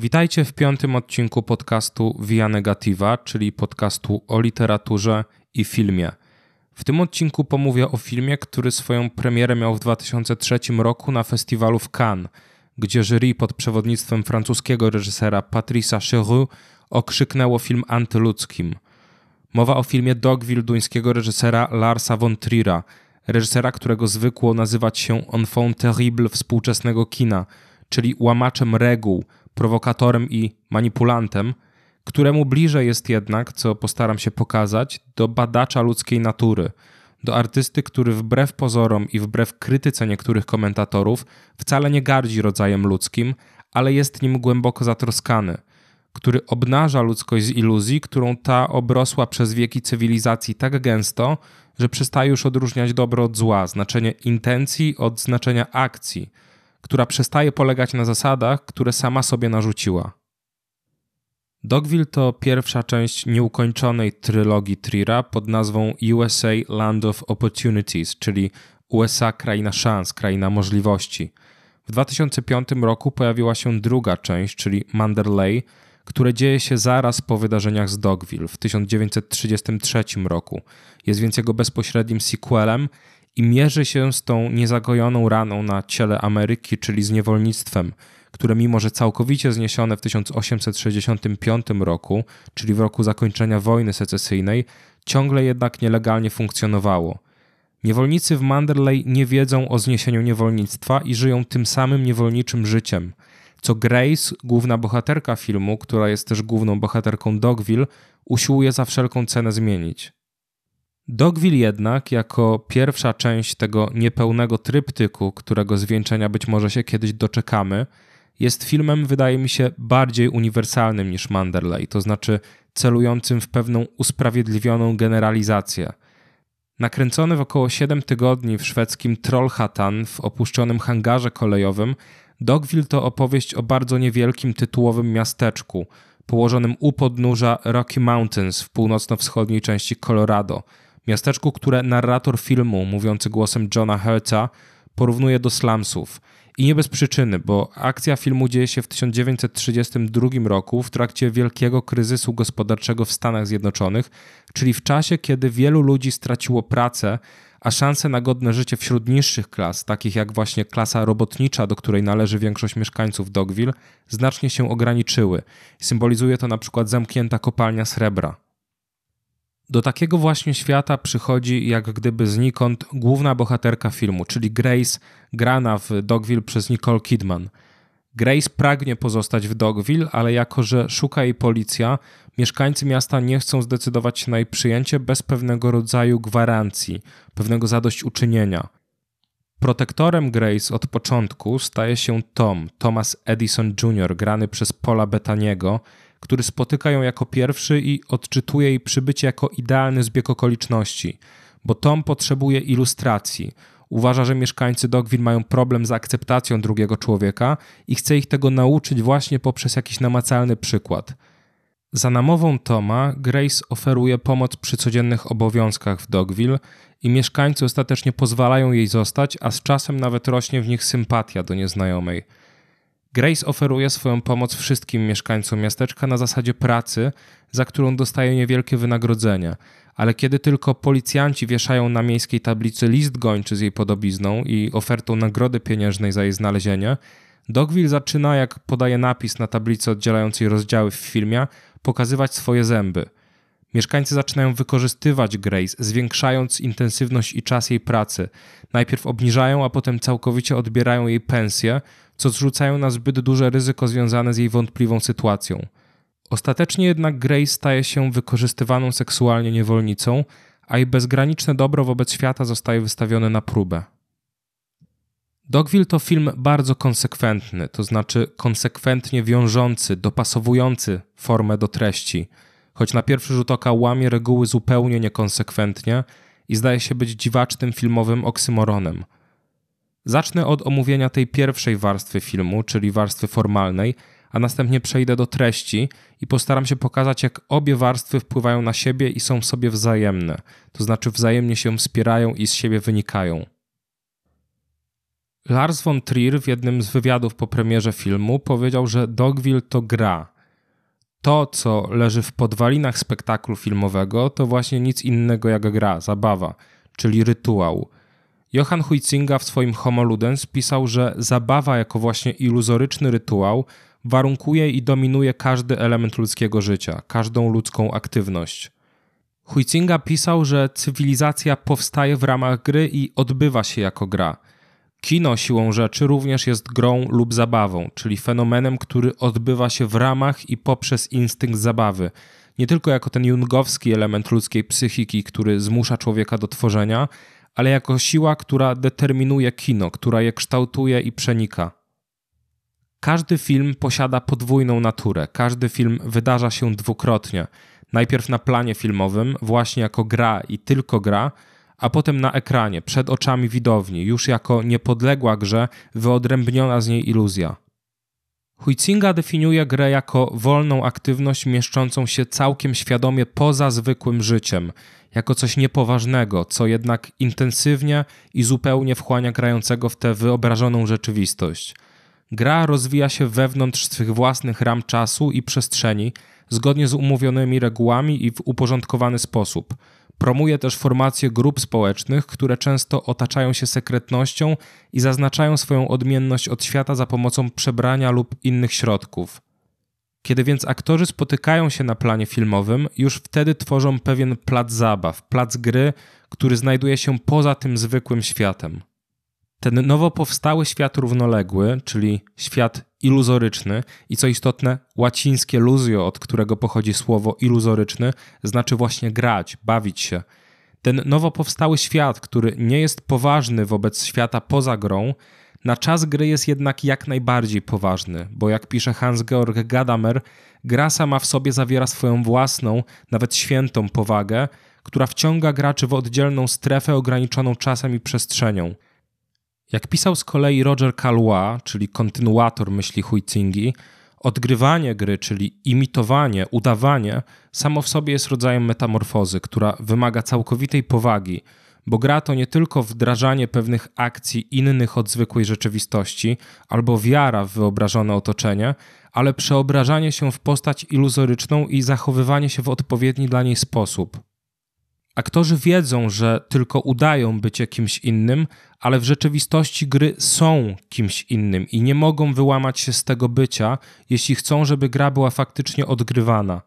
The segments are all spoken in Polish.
Witajcie w piątym odcinku podcastu Via Negativa, czyli podcastu o literaturze i filmie. W tym odcinku pomówię o filmie, który swoją premierę miał w 2003 roku na festiwalu w Cannes, gdzie jury pod przewodnictwem francuskiego reżysera Patricia Cheroux okrzyknęło film antyludzkim. Mowa o filmie Dogville duńskiego reżysera Larsa von Trier'a, reżysera, którego zwykło nazywać się enfant terrible współczesnego kina, czyli łamaczem reguł, prowokatorem i manipulantem, któremu bliżej jest jednak, co postaram się pokazać, do badacza ludzkiej natury, do artysty, który wbrew pozorom i wbrew krytyce niektórych komentatorów wcale nie gardzi rodzajem ludzkim, ale jest nim głęboko zatroskany, który obnaża ludzkość z iluzji, którą ta obrosła przez wieki cywilizacji tak gęsto, że przestaje już odróżniać dobro od zła, znaczenie intencji od znaczenia akcji, która przestaje polegać na zasadach, które sama sobie narzuciła. Dogville to pierwsza część nieukończonej trylogii Trira pod nazwą USA Land of Opportunities, czyli USA kraina szans, kraina możliwości. W 2005 roku pojawiła się druga część, czyli Manderley, które dzieje się zaraz po wydarzeniach z Dogville w 1933 roku. Jest więc jego bezpośrednim sequelem i mierzy się z tą niezagojoną raną na ciele Ameryki, czyli z niewolnictwem, które mimo że całkowicie zniesione w 1865 roku, czyli w roku zakończenia wojny secesyjnej, ciągle jednak nielegalnie funkcjonowało. Niewolnicy w Manderley nie wiedzą o zniesieniu niewolnictwa i żyją tym samym niewolniczym życiem, co Grace, główna bohaterka filmu, która jest też główną bohaterką Dogville, usiłuje za wszelką cenę zmienić. Dogville jednak, jako pierwsza część tego niepełnego tryptyku, którego zwieńczenia być może się kiedyś doczekamy, jest filmem, wydaje mi się, bardziej uniwersalnym niż Manderley, to znaczy celującym w pewną usprawiedliwioną generalizację. Nakręcony w około 7 tygodni w szwedzkim Trollhättan w opuszczonym hangarze kolejowym, Dogville to opowieść o bardzo niewielkim tytułowym miasteczku, położonym u podnóża Rocky Mountains w północno-wschodniej części Colorado – Miasteczku, które narrator filmu, mówiący głosem Johna Hertza, porównuje do slumsów. I nie bez przyczyny, bo akcja filmu dzieje się w 1932 roku w trakcie wielkiego kryzysu gospodarczego w Stanach Zjednoczonych, czyli w czasie, kiedy wielu ludzi straciło pracę, a szanse na godne życie wśród niższych klas, takich jak właśnie klasa robotnicza, do której należy większość mieszkańców Dogville, znacznie się ograniczyły. Symbolizuje to na przykład zamknięta kopalnia srebra. Do takiego właśnie świata przychodzi jak gdyby znikąd główna bohaterka filmu, czyli Grace, grana w Dogville przez Nicole Kidman. Grace pragnie pozostać w Dogville, ale jako że szuka jej policja, mieszkańcy miasta nie chcą zdecydować się na jej przyjęcie bez pewnego rodzaju gwarancji, pewnego zadośćuczynienia. Protektorem Grace od początku staje się Tom, Thomas Edison Jr., grany przez Paula Betaniego, który spotyka ją jako pierwszy i odczytuje jej przybycie jako idealny zbieg okoliczności, bo Tom potrzebuje ilustracji. Uważa, że mieszkańcy Dogville mają problem z akceptacją drugiego człowieka i chce ich tego nauczyć właśnie poprzez jakiś namacalny przykład. Za namową Toma, Grace oferuje pomoc przy codziennych obowiązkach w Dogville i mieszkańcy ostatecznie pozwalają jej zostać, a z czasem nawet rośnie w nich sympatia do nieznajomej. Grace oferuje swoją pomoc wszystkim mieszkańcom miasteczka na zasadzie pracy, za którą dostaje niewielkie wynagrodzenie, ale kiedy tylko policjanci wieszają na miejskiej tablicy list gończy z jej podobizną i ofertą nagrody pieniężnej za jej znalezienie, Dogville zaczyna, jak podaje napis na tablicy oddzielającej rozdziały w filmie, pokazywać swoje zęby. Mieszkańcy zaczynają wykorzystywać Grace, zwiększając intensywność i czas jej pracy. Najpierw obniżają, a potem całkowicie odbierają jej pensję, co zrzucają na zbyt duże ryzyko związane z jej wątpliwą sytuacją. Ostatecznie jednak Grace staje się wykorzystywaną seksualnie niewolnicą, a jej bezgraniczne dobro wobec świata zostaje wystawione na próbę. Dogville to film bardzo konsekwentny, to znaczy konsekwentnie wiążący, dopasowujący formę do treści, choć na pierwszy rzut oka łamie reguły zupełnie niekonsekwentnie i zdaje się być dziwacznym filmowym oksymoronem – Zacznę od omówienia tej pierwszej warstwy filmu, czyli warstwy formalnej, a następnie przejdę do treści i postaram się pokazać, jak obie warstwy wpływają na siebie i są sobie wzajemne, to znaczy wzajemnie się wspierają i z siebie wynikają. Lars von Trier w jednym z wywiadów po premierze filmu powiedział, że Dogville to gra. To, co leży w podwalinach spektaklu filmowego, to właśnie nic innego jak gra, zabawa, czyli rytuał. Johann Huizinga w swoim Homo Ludens pisał, że zabawa jako właśnie iluzoryczny rytuał warunkuje i dominuje każdy element ludzkiego życia, każdą ludzką aktywność. Huizinga pisał, że cywilizacja powstaje w ramach gry i odbywa się jako gra. Kino siłą rzeczy również jest grą lub zabawą, czyli fenomenem, który odbywa się w ramach i poprzez instynkt zabawy. Nie tylko jako ten jungowski element ludzkiej psychiki, który zmusza człowieka do tworzenia, ale jako siła, która determinuje kino, która je kształtuje i przenika. Każdy film posiada podwójną naturę, każdy film wydarza się dwukrotnie. Najpierw na planie filmowym, właśnie jako gra i tylko gra, a potem na ekranie, przed oczami widowni, już jako niepodległa grze, wyodrębniona z niej iluzja. Huizinga definiuje grę jako wolną aktywność mieszczącą się całkiem świadomie poza zwykłym życiem, jako coś niepoważnego, co jednak intensywnie i zupełnie wchłania grającego w tę wyobrażoną rzeczywistość. Gra rozwija się wewnątrz swych własnych ram czasu i przestrzeni, zgodnie z umówionymi regułami i w uporządkowany sposób. Promuje też formację grup społecznych, które często otaczają się sekretnością i zaznaczają swoją odmienność od świata za pomocą przebrania lub innych środków. Kiedy więc aktorzy spotykają się na planie filmowym, już wtedy tworzą pewien plac zabaw, plac gry, który znajduje się poza tym zwykłym światem. Ten nowo powstały świat równoległy, czyli świat iluzoryczny i co istotne, łacińskie luzio, od którego pochodzi słowo iluzoryczny, znaczy właśnie grać, bawić się. Ten nowo powstały świat, który nie jest poważny wobec świata poza grą, na czas gry jest jednak jak najbardziej poważny, bo jak pisze Hans-Georg Gadamer, gra sama w sobie zawiera swoją własną, nawet świętą powagę, która wciąga graczy w oddzielną strefę ograniczoną czasem i przestrzenią. Jak pisał z kolei Roger Calois, czyli kontynuator myśli Huizingi, odgrywanie gry, czyli imitowanie, udawanie, samo w sobie jest rodzajem metamorfozy, która wymaga całkowitej powagi, bo gra to nie tylko wdrażanie pewnych akcji innych od zwykłej rzeczywistości albo wiara w wyobrażone otoczenie, ale przeobrażanie się w postać iluzoryczną i zachowywanie się w odpowiedni dla niej sposób. Aktorzy wiedzą, że tylko udają bycie kimś innym, ale w rzeczywistości gry są kimś innym i nie mogą wyłamać się z tego bycia, jeśli chcą, żeby gra była faktycznie odgrywana.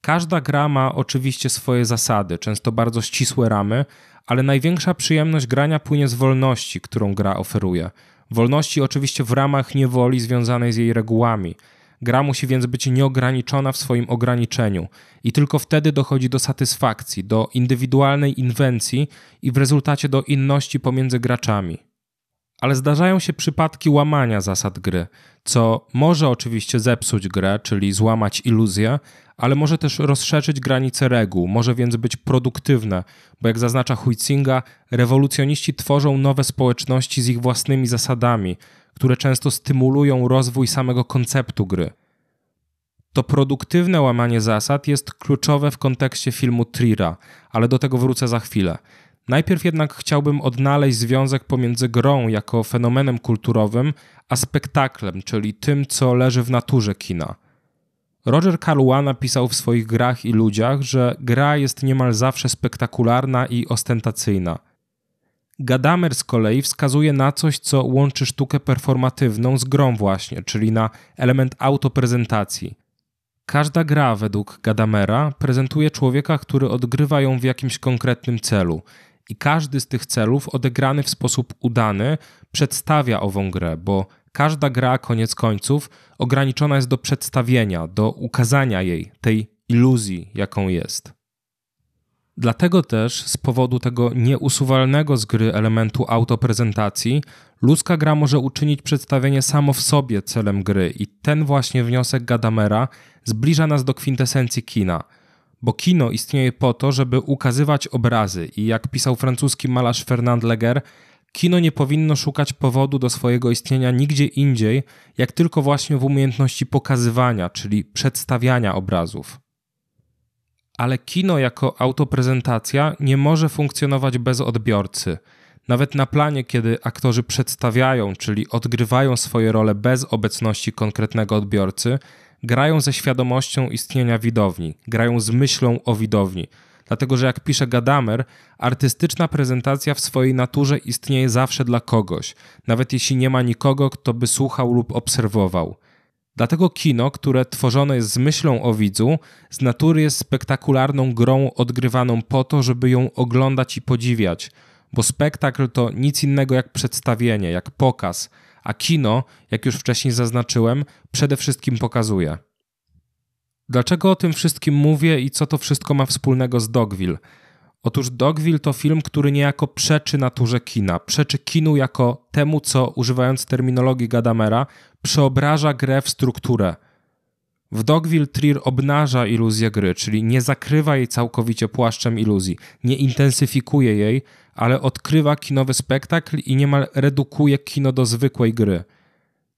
Każda gra ma oczywiście swoje zasady, często bardzo ścisłe ramy, ale największa przyjemność grania płynie z wolności, którą gra oferuje. Wolności oczywiście w ramach niewoli związanej z jej regułami. Gra musi więc być nieograniczona w swoim ograniczeniu i tylko wtedy dochodzi do satysfakcji, do indywidualnej inwencji i w rezultacie do inności pomiędzy graczami. Ale zdarzają się przypadki łamania zasad gry, co może oczywiście zepsuć grę, czyli złamać iluzję, ale może też rozszerzyć granice reguł, może więc być produktywne, bo jak zaznacza Huizinga, rewolucjoniści tworzą nowe społeczności z ich własnymi zasadami, które często stymulują rozwój samego konceptu gry. To produktywne łamanie zasad jest kluczowe w kontekście filmu Trira, ale do tego wrócę za chwilę. Najpierw jednak chciałbym odnaleźć związek pomiędzy grą jako fenomenem kulturowym, a spektaklem, czyli tym, co leży w naturze kina. Roger Carlois napisał w swoich grach i ludziach, że gra jest niemal zawsze spektakularna i ostentacyjna. Gadamer z kolei wskazuje na coś, co łączy sztukę performatywną z grą właśnie, czyli na element autoprezentacji. Każda gra według Gadamera prezentuje człowieka, który odgrywa ją w jakimś konkretnym celu i każdy z tych celów odegrany w sposób udany przedstawia ową grę, bo każda gra koniec końców ograniczona jest do przedstawienia, do ukazania jej, tej iluzji, jaką jest. Dlatego też z powodu tego nieusuwalnego z gry elementu autoprezentacji, ludzka gra może uczynić przedstawienie samo w sobie celem gry i ten właśnie wniosek Gadamera zbliża nas do kwintesencji kina. Bo kino istnieje po to, żeby ukazywać obrazy i jak pisał francuski malarz Fernand Leger, kino nie powinno szukać powodu do swojego istnienia nigdzie indziej, jak tylko właśnie w umiejętności pokazywania, czyli przedstawiania obrazów. Ale kino jako autoprezentacja nie może funkcjonować bez odbiorcy. Nawet na planie, kiedy aktorzy przedstawiają, czyli odgrywają swoje role bez obecności konkretnego odbiorcy, grają ze świadomością istnienia widowni, grają z myślą o widowni. Dlatego, że jak pisze Gadamer, artystyczna prezentacja w swojej naturze istnieje zawsze dla kogoś, nawet jeśli nie ma nikogo, kto by słuchał lub obserwował. Dlatego kino, które tworzone jest z myślą o widzu, z natury jest spektakularną grą odgrywaną po to, żeby ją oglądać i podziwiać, bo spektakl to nic innego jak przedstawienie, jak pokaz, a kino, jak już wcześniej zaznaczyłem, przede wszystkim pokazuje. Dlaczego o tym wszystkim mówię i co to wszystko ma wspólnego z Dogville? Otóż Dogville to film, który niejako przeczy naturze kina, przeczy kinu jako temu, co używając terminologii Gadamera, przeobraża grę w strukturę. W Dogville Trier obnaża iluzję gry, czyli nie zakrywa jej całkowicie płaszczem iluzji, nie intensyfikuje jej, ale odkrywa kinowy spektakl i niemal redukuje kino do zwykłej gry.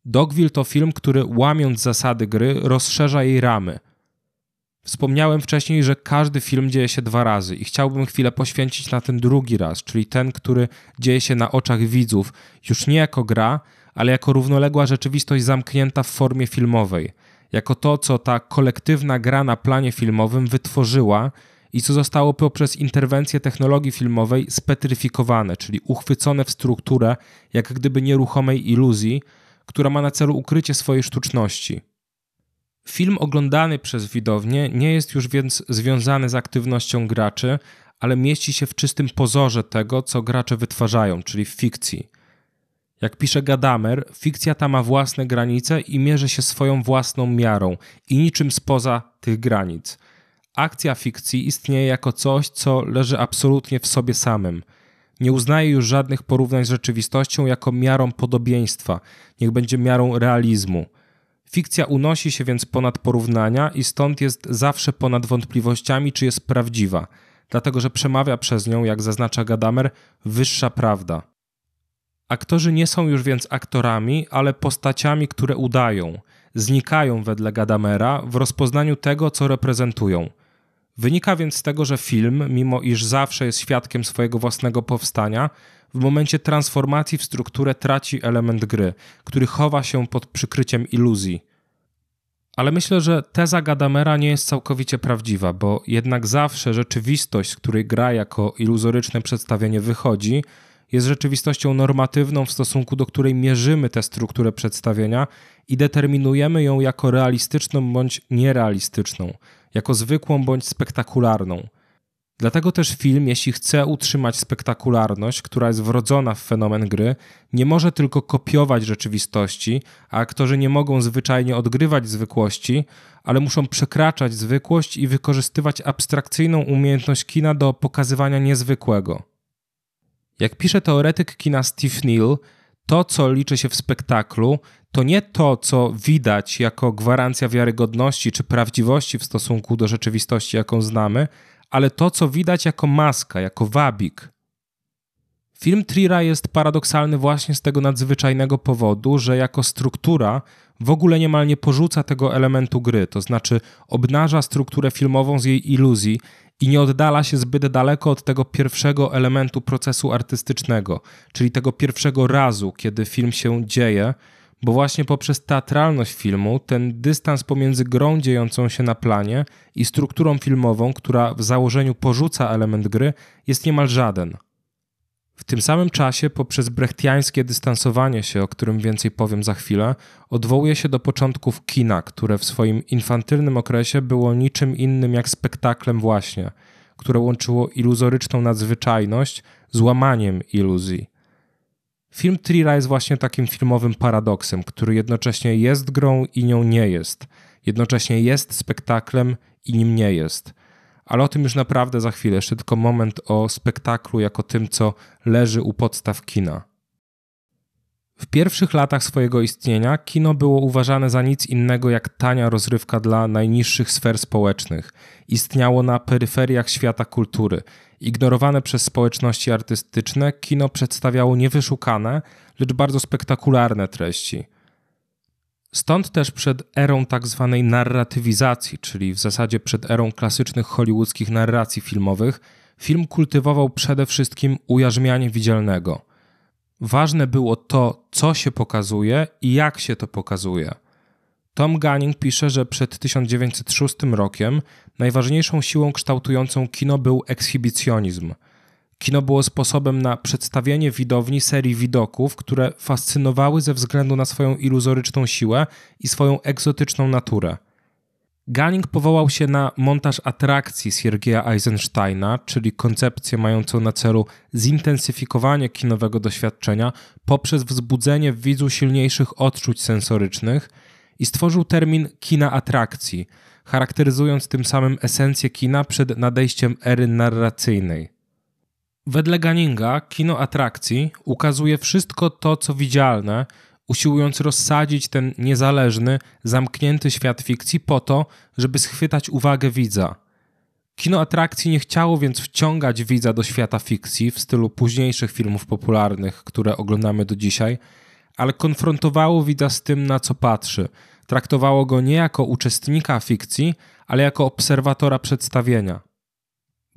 Dogville to film, który łamiąc zasady gry, rozszerza jej ramy – Wspomniałem wcześniej, że każdy film dzieje się dwa razy i chciałbym chwilę poświęcić na ten drugi raz, czyli ten, który dzieje się na oczach widzów, już nie jako gra, ale jako równoległa rzeczywistość zamknięta w formie filmowej, jako to, co ta kolektywna gra na planie filmowym wytworzyła i co zostało poprzez interwencję technologii filmowej spetryfikowane, czyli uchwycone w strukturę, jak gdyby nieruchomej iluzji, która ma na celu ukrycie swojej sztuczności. Film oglądany przez widownię nie jest już więc związany z aktywnością graczy, ale mieści się w czystym pozorze tego, co gracze wytwarzają, czyli w fikcji. Jak pisze Gadamer, fikcja ta ma własne granice i mierzy się swoją własną miarą i niczym spoza tych granic. Akcja fikcji istnieje jako coś, co leży absolutnie w sobie samym. Nie uznaje już żadnych porównań z rzeczywistością jako miarą podobieństwa, niech będzie miarą realizmu – Fikcja unosi się więc ponad porównania i stąd jest zawsze ponad wątpliwościami, czy jest prawdziwa, dlatego że przemawia przez nią, jak zaznacza Gadamer, wyższa prawda. Aktorzy nie są już więc aktorami, ale postaciami, które udają, znikają wedle Gadamera w rozpoznaniu tego, co reprezentują. Wynika więc z tego, że film, mimo iż zawsze jest świadkiem swojego własnego powstania, w momencie transformacji w strukturę traci element gry, który chowa się pod przykryciem iluzji. Ale myślę, że teza Gadamera nie jest całkowicie prawdziwa, bo jednak zawsze rzeczywistość, z której gra jako iluzoryczne przedstawienie wychodzi, jest rzeczywistością normatywną, w stosunku do której mierzymy tę strukturę przedstawienia i determinujemy ją jako realistyczną bądź nierealistyczną, jako zwykłą bądź spektakularną. Dlatego też film, jeśli chce utrzymać spektakularność, która jest wrodzona w fenomen gry, nie może tylko kopiować rzeczywistości, a aktorzy nie mogą zwyczajnie odgrywać zwykłości, ale muszą przekraczać zwykłość i wykorzystywać abstrakcyjną umiejętność kina do pokazywania niezwykłego. Jak pisze teoretyk kina Steve Neal, to, co liczy się w spektaklu, to nie to, co widać jako gwarancja wiarygodności czy prawdziwości w stosunku do rzeczywistości, jaką znamy, ale to, co widać jako maska, jako wabik. Film Trira jest paradoksalny właśnie z tego nadzwyczajnego powodu, że jako struktura w ogóle niemal nie porzuca tego elementu gry, to znaczy obnaża strukturę filmową z jej iluzji i nie oddala się zbyt daleko od tego pierwszego elementu procesu artystycznego, czyli tego pierwszego razu, kiedy film się dzieje, bo właśnie poprzez teatralność filmu ten dystans pomiędzy grą dziejącą się na planie i strukturą filmową, która w założeniu porzuca element gry, jest niemal żaden. W tym samym czasie, poprzez brechtiańskie dystansowanie się, o którym więcej powiem za chwilę, odwołuje się do początków kina, które w swoim infantylnym okresie było niczym innym jak spektaklem właśnie, które łączyło iluzoryczną nadzwyczajność z łamaniem iluzji – Film Trira jest właśnie takim filmowym paradoksem, który jednocześnie jest grą i nią nie jest. Jednocześnie jest spektaklem i nim nie jest. Ale o tym już naprawdę za chwilę. Jeszcze tylko moment o spektaklu jako tym, co leży u podstaw kina. W pierwszych latach swojego istnienia kino było uważane za nic innego jak tania rozrywka dla najniższych sfer społecznych. Istniało na peryferiach świata kultury. Ignorowane przez społeczności artystyczne, kino przedstawiało niewyszukane, lecz bardzo spektakularne treści. Stąd też przed erą tak zwanej narratywizacji, czyli w zasadzie przed erą klasycznych hollywoodzkich narracji filmowych, film kultywował przede wszystkim ujarzmianie widzialnego. Ważne było to, co się pokazuje i jak się to pokazuje. Tom Gunning pisze, że przed 1906 rokiem najważniejszą siłą kształtującą kino był ekshibicjonizm. Kino było sposobem na przedstawienie widowni serii widoków, które fascynowały ze względu na swoją iluzoryczną siłę i swoją egzotyczną naturę. Gunning powołał się na montaż atrakcji Siergieja Eisensteina, czyli koncepcję mającą na celu zintensyfikowanie kinowego doświadczenia poprzez wzbudzenie w widzu silniejszych odczuć sensorycznych i stworzył termin kina atrakcji, charakteryzując tym samym esencję kina przed nadejściem ery narracyjnej. Wedle Gunninga kino atrakcji ukazuje wszystko to, co widzialne, usiłując rozsadzić ten niezależny, zamknięty świat fikcji po to, żeby schwytać uwagę widza. Kino atrakcji nie chciało więc wciągać widza do świata fikcji w stylu późniejszych filmów popularnych, które oglądamy do dzisiaj, ale konfrontowało widza z tym, na co patrzy. Traktowało go nie jako uczestnika fikcji, ale jako obserwatora przedstawienia.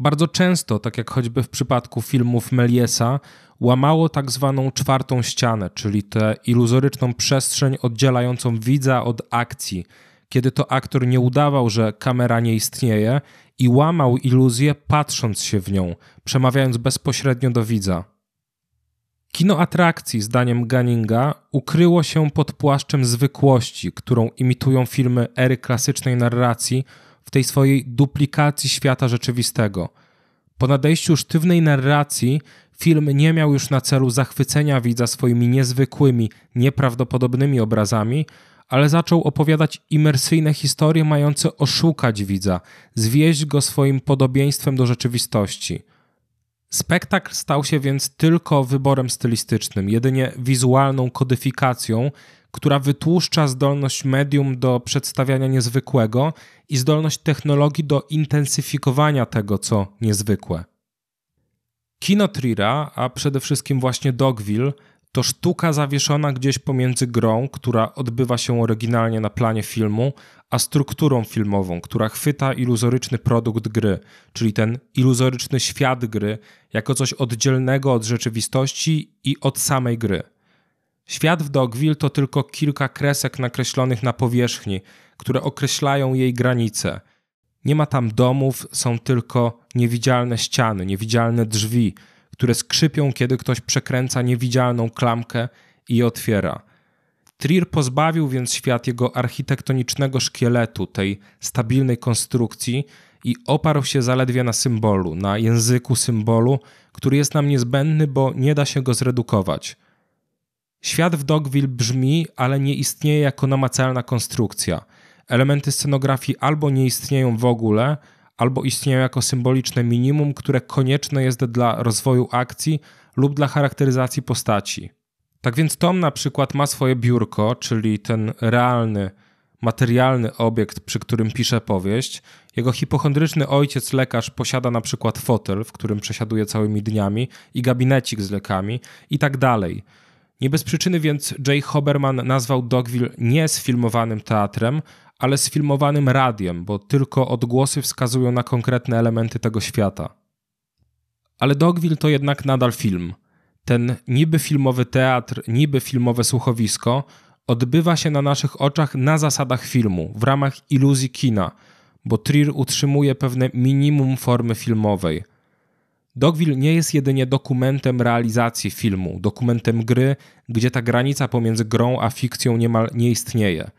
Bardzo często, tak jak choćby w przypadku filmów Meliesa, łamało tak zwaną czwartą ścianę, czyli tę iluzoryczną przestrzeń oddzielającą widza od akcji, kiedy to aktor nie udawał, że kamera nie istnieje i łamał iluzję patrząc się w nią, przemawiając bezpośrednio do widza. Kino atrakcji, zdaniem Gunninga, ukryło się pod płaszczem zwykłości, którą imitują filmy ery klasycznej narracji w tej swojej duplikacji świata rzeczywistego. Po nadejściu sztywnej narracji film nie miał już na celu zachwycenia widza swoimi niezwykłymi, nieprawdopodobnymi obrazami, ale zaczął opowiadać imersyjne historie mające oszukać widza, zwieść go swoim podobieństwem do rzeczywistości. Spektakl stał się więc tylko wyborem stylistycznym, jedynie wizualną kodyfikacją, która wytłuszcza zdolność medium do przedstawiania niezwykłego i zdolność technologii do intensyfikowania tego, co niezwykłe. Kino Trira, a przede wszystkim właśnie Dogville, to sztuka zawieszona gdzieś pomiędzy grą, która odbywa się oryginalnie na planie filmu, a strukturą filmową, która chwyta iluzoryczny produkt gry, czyli ten iluzoryczny świat gry, jako coś oddzielnego od rzeczywistości i od samej gry. Świat w Dogville to tylko kilka kresek nakreślonych na powierzchni, które określają jej granice. Nie ma tam domów, są tylko niewidzialne ściany, niewidzialne drzwi, które skrzypią, kiedy ktoś przekręca niewidzialną klamkę i je otwiera. Trier pozbawił więc świat jego architektonicznego szkieletu, tej stabilnej konstrukcji i oparł się zaledwie na symbolu, na języku symbolu, który jest nam niezbędny, bo nie da się go zredukować. Świat w Dogville brzmi, ale nie istnieje jako namacalna konstrukcja. Elementy scenografii albo nie istnieją w ogóle, albo istnieją jako symboliczne minimum, które konieczne jest dla rozwoju akcji lub dla charakteryzacji postaci. Tak więc Tom na przykład ma swoje biurko, czyli ten realny, materialny obiekt, przy którym pisze powieść. Jego hipochondryczny ojciec, lekarz, posiada na przykład fotel, w którym przesiaduje całymi dniami, i gabinecik z lekami, i tak dalej. Nie bez przyczyny więc Jay Hoberman nazwał Dogville nie sfilmowanym teatrem, ale sfilmowanym radiem, bo tylko odgłosy wskazują na konkretne elementy tego świata. Ale Dogville to jednak nadal film. Ten niby filmowy teatr, niby filmowe słuchowisko odbywa się na naszych oczach na zasadach filmu, w ramach iluzji kina, bo Trier utrzymuje pewne minimum formy filmowej – Dogville nie jest jedynie dokumentem realizacji filmu, dokumentem gry, gdzie ta granica pomiędzy grą a fikcją niemal nie istnieje.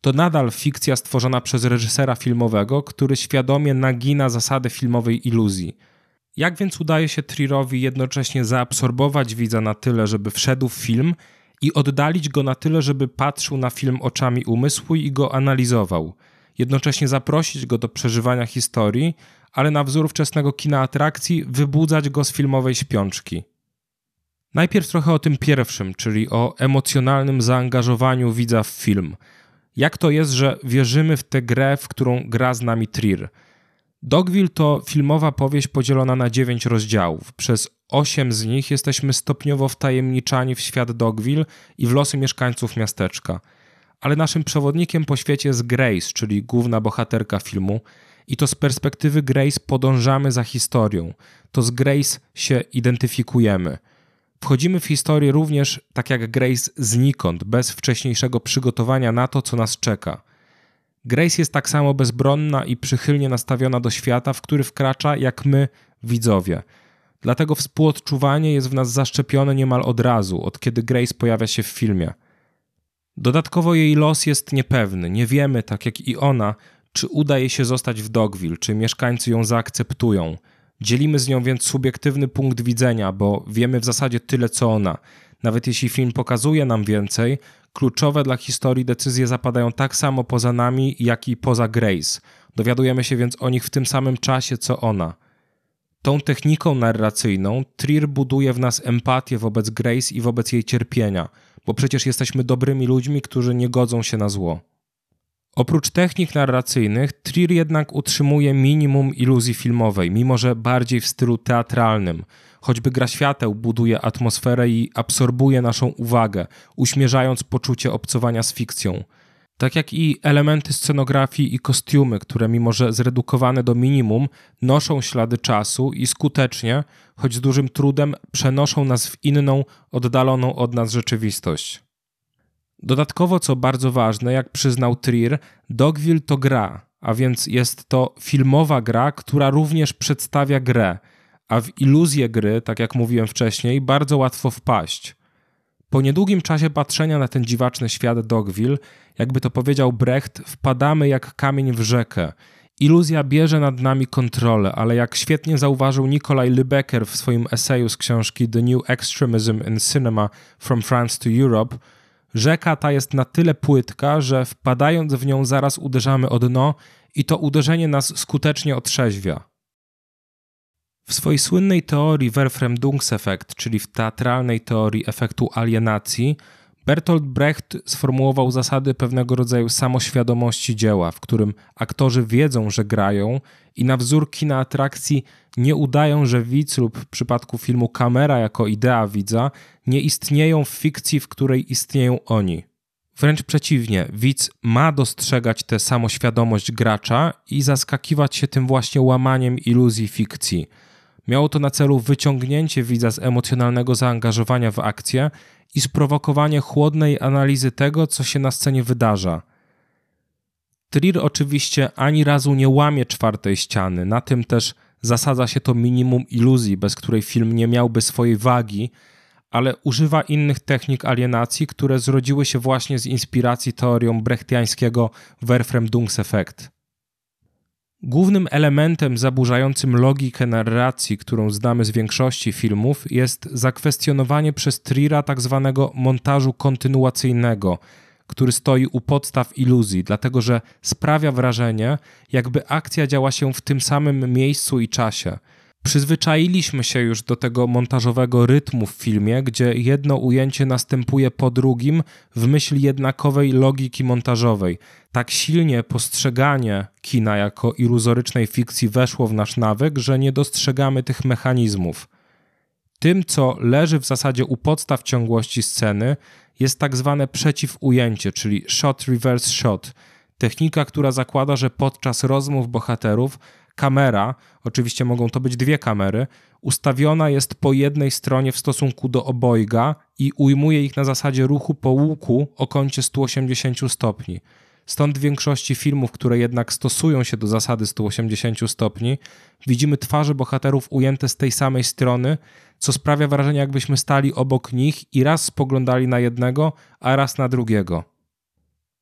To nadal fikcja stworzona przez reżysera filmowego, który świadomie nagina zasady filmowej iluzji. Jak więc udaje się Trierowi jednocześnie zaabsorbować widza na tyle, żeby wszedł w film i oddalić go na tyle, żeby patrzył na film oczami umysłu i go analizował, jednocześnie zaprosić go do przeżywania historii, ale na wzór wczesnego kina atrakcji wybudzać go z filmowej śpiączki. Najpierw trochę o tym pierwszym, czyli o emocjonalnym zaangażowaniu widza w film. Jak to jest, że wierzymy w tę grę, w którą gra z nami Trier? Dogville to filmowa powieść podzielona na dziewięć rozdziałów. Przez osiem z nich jesteśmy stopniowo wtajemniczani w świat Dogville i w losy mieszkańców miasteczka. Ale naszym przewodnikiem po świecie jest Grace, czyli główna bohaterka filmu, I to z perspektywy Grace podążamy za historią. To z Grace się identyfikujemy. Wchodzimy w historię również tak jak Grace znikąd, bez wcześniejszego przygotowania na to, co nas czeka. Grace jest tak samo bezbronna i przychylnie nastawiona do świata, w który wkracza, jak my, widzowie. Dlatego współodczuwanie jest w nas zaszczepione niemal od razu, od kiedy Grace pojawia się w filmie. Dodatkowo jej los jest niepewny. Nie wiemy, tak jak i ona, czy uda jej się zostać w Dogville, czy mieszkańcy ją zaakceptują. Dzielimy z nią więc subiektywny punkt widzenia, bo wiemy w zasadzie tyle co ona. Nawet jeśli film pokazuje nam więcej, kluczowe dla historii decyzje zapadają tak samo poza nami, jak i poza Grace. Dowiadujemy się więc o nich w tym samym czasie co ona. Tą techniką narracyjną Trier buduje w nas empatię wobec Grace i wobec jej cierpienia, bo przecież jesteśmy dobrymi ludźmi, którzy nie godzą się na zło. Oprócz technik narracyjnych, Trier jednak utrzymuje minimum iluzji filmowej, mimo że bardziej w stylu teatralnym. Choćby gra świateł buduje atmosferę i absorbuje naszą uwagę, uśmierzając poczucie obcowania z fikcją. Tak jak i elementy scenografii i kostiumy, które mimo że zredukowane do minimum, noszą ślady czasu i skutecznie, choć z dużym trudem, przenoszą nas w inną, oddaloną od nas rzeczywistość. Dodatkowo, co bardzo ważne, jak przyznał Trier, Dogville to gra, a więc jest to filmowa gra, która również przedstawia grę, a w iluzję gry, tak jak mówiłem wcześniej, bardzo łatwo wpaść. Po niedługim czasie patrzenia na ten dziwaczny świat Dogville, jakby to powiedział Brecht, wpadamy jak kamień w rzekę. Iluzja bierze nad nami kontrolę, ale jak świetnie zauważył Nikolaj Lybecker w swoim eseju z książki The New Extremism in Cinema from France to Europe, rzeka ta jest na tyle płytka, że wpadając w nią zaraz uderzamy o dno i to uderzenie nas skutecznie otrzeźwia. W swojej słynnej teorii Verfremdungseffekt, czyli w teatralnej teorii efektu alienacji, Bertolt Brecht sformułował zasady pewnego rodzaju samoświadomości dzieła, w którym aktorzy wiedzą, że grają i na wzór kina atrakcji nie udają, że widz lub w przypadku filmu kamera jako idea widza nie istnieją w fikcji, w której istnieją oni. Wręcz przeciwnie, widz ma dostrzegać tę samoświadomość gracza i zaskakiwać się tym właśnie łamaniem iluzji fikcji – Miało to na celu wyciągnięcie widza z emocjonalnego zaangażowania w akcję i sprowokowanie chłodnej analizy tego, co się na scenie wydarza. Trier oczywiście ani razu nie łamie czwartej ściany, na tym też zasadza się to minimum iluzji, bez której film nie miałby swojej wagi, ale używa innych technik alienacji, które zrodziły się właśnie z inspiracji teorią brechtiańskiego Verfremdungseffekt. Głównym elementem zaburzającym logikę narracji, którą znamy z większości filmów, jest zakwestionowanie przez Trira tzw. Tak montażu kontynuacyjnego, który stoi u podstaw iluzji, dlatego że sprawia wrażenie, jakby akcja działa się w tym samym miejscu i czasie – Przyzwyczailiśmy się już do tego montażowego rytmu w filmie, gdzie jedno ujęcie następuje po drugim w myśl jednakowej logiki montażowej. Tak silnie postrzeganie kina jako iluzorycznej fikcji weszło w nasz nawyk, że nie dostrzegamy tych mechanizmów. Tym, co leży w zasadzie u podstaw ciągłości sceny, jest tak zwane przeciwujęcie, czyli shot reverse shot. Technika, która zakłada, że podczas rozmów bohaterów kamera, oczywiście mogą to być dwie kamery, ustawiona jest po jednej stronie w stosunku do obojga i ujmuje ich na zasadzie ruchu po łuku o kącie 180 stopni. Stąd w większości filmów, które jednak stosują się do zasady 180 stopni, widzimy twarze bohaterów ujęte z tej samej strony, co sprawia wrażenie, jakbyśmy stali obok nich i raz spoglądali na jednego, a raz na drugiego.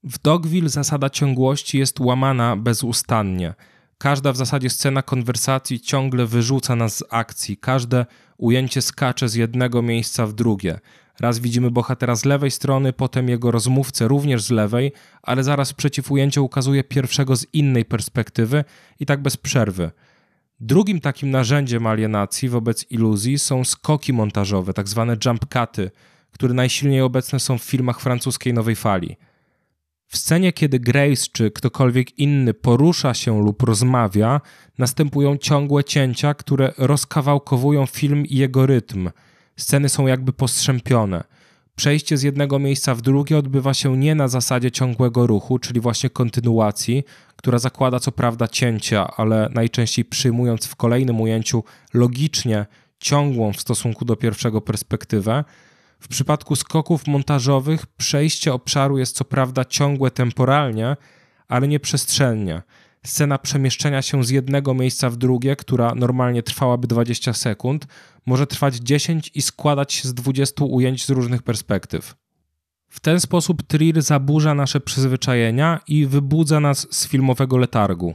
W Dogville zasada ciągłości jest łamana bezustannie – Każda w zasadzie scena konwersacji ciągle wyrzuca nas z akcji, każde ujęcie skacze z jednego miejsca w drugie. Raz widzimy bohatera z lewej strony, potem jego rozmówcę również z lewej, ale zaraz przeciw ujęcie ukazuje pierwszego z innej perspektywy i tak bez przerwy. Drugim takim narzędziem alienacji wobec iluzji są skoki montażowe, tak zwane jump cuty, które najsilniej obecne są w filmach francuskiej nowej fali. W scenie, kiedy Grace czy ktokolwiek inny porusza się lub rozmawia, następują ciągłe cięcia, które rozkawałkowują film i jego rytm. Sceny są jakby postrzępione. Przejście z jednego miejsca w drugie odbywa się nie na zasadzie ciągłego ruchu, czyli właśnie kontynuacji, która zakłada co prawda cięcia, ale najczęściej przyjmując w kolejnym ujęciu logicznie ciągłą w stosunku do pierwszego perspektywę. W przypadku skoków montażowych przejście obszaru jest co prawda ciągłe temporalnie, ale nie przestrzennie. Scena przemieszczenia się z jednego miejsca w drugie, która normalnie trwałaby 20 sekund, może trwać 10 i składać się z 20 ujęć z różnych perspektyw. W ten sposób Trier zaburza nasze przyzwyczajenia i wybudza nas z filmowego letargu.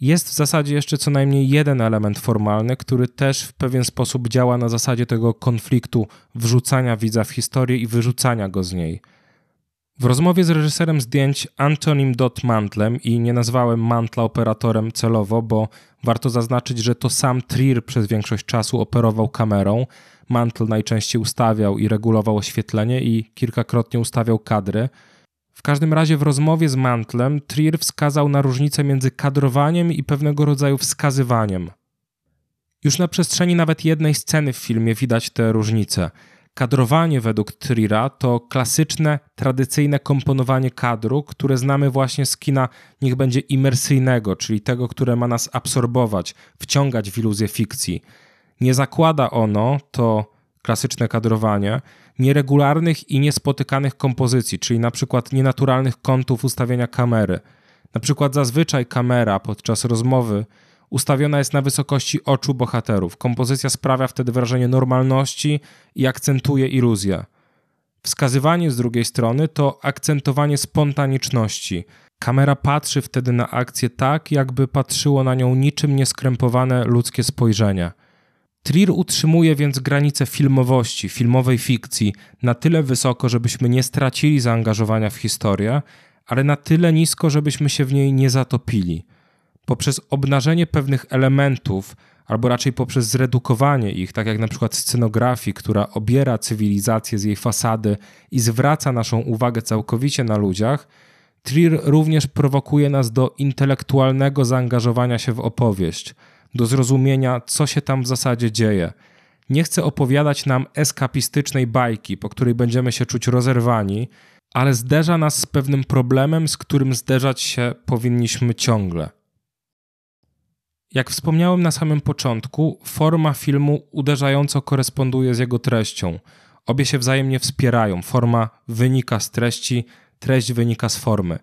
Jest w zasadzie jeszcze co najmniej jeden element formalny, który też w pewien sposób działa na zasadzie tego konfliktu wrzucania widza w historię i wyrzucania go z niej. W rozmowie z reżyserem zdjęć Antonim Dot Mantlem i nie nazwałem Mantla operatorem celowo, bo warto zaznaczyć, że to sam Trier przez większość czasu operował kamerą. Mantle najczęściej ustawiał i regulował oświetlenie i kilkakrotnie ustawiał kadry. W każdym razie w rozmowie z Mantlem Trier wskazał na różnicę między kadrowaniem i pewnego rodzaju wskazywaniem. Już na przestrzeni nawet jednej sceny w filmie widać te różnice. Kadrowanie według Trira to klasyczne, tradycyjne komponowanie kadru, które znamy właśnie z kina, niech będzie imersyjnego, czyli tego, które ma nas absorbować, wciągać w iluzję fikcji. Nie zakłada ono, to klasyczne kadrowanie, nieregularnych i niespotykanych kompozycji, czyli na przykład nienaturalnych kątów ustawienia kamery. Na przykład zazwyczaj kamera podczas rozmowy ustawiona jest na wysokości oczu bohaterów. Kompozycja sprawia wtedy wrażenie normalności i akcentuje iluzję. Wskazywanie z drugiej strony to akcentowanie spontaniczności. Kamera patrzy wtedy na akcję tak, jakby patrzyło na nią niczym nieskrępowane ludzkie spojrzenie. Trier utrzymuje więc granice filmowości, filmowej fikcji na tyle wysoko, żebyśmy nie stracili zaangażowania w historię, ale na tyle nisko, żebyśmy się w niej nie zatopili. Poprzez obnażenie pewnych elementów, albo raczej poprzez zredukowanie ich, tak jak na przykład scenografii, która obiera cywilizację z jej fasady i zwraca naszą uwagę całkowicie na ludziach, Trier również prowokuje nas do intelektualnego zaangażowania się w opowieść – do zrozumienia, co się tam w zasadzie dzieje. Nie chcę opowiadać nam eskapistycznej bajki, po której będziemy się czuć rozerwani, ale zderza nas z pewnym problemem, z którym zderzać się powinniśmy ciągle. Jak wspomniałem na samym początku, forma filmu uderzająco koresponduje z jego treścią. Obie się wzajemnie wspierają. Forma wynika z treści, treść wynika z formy.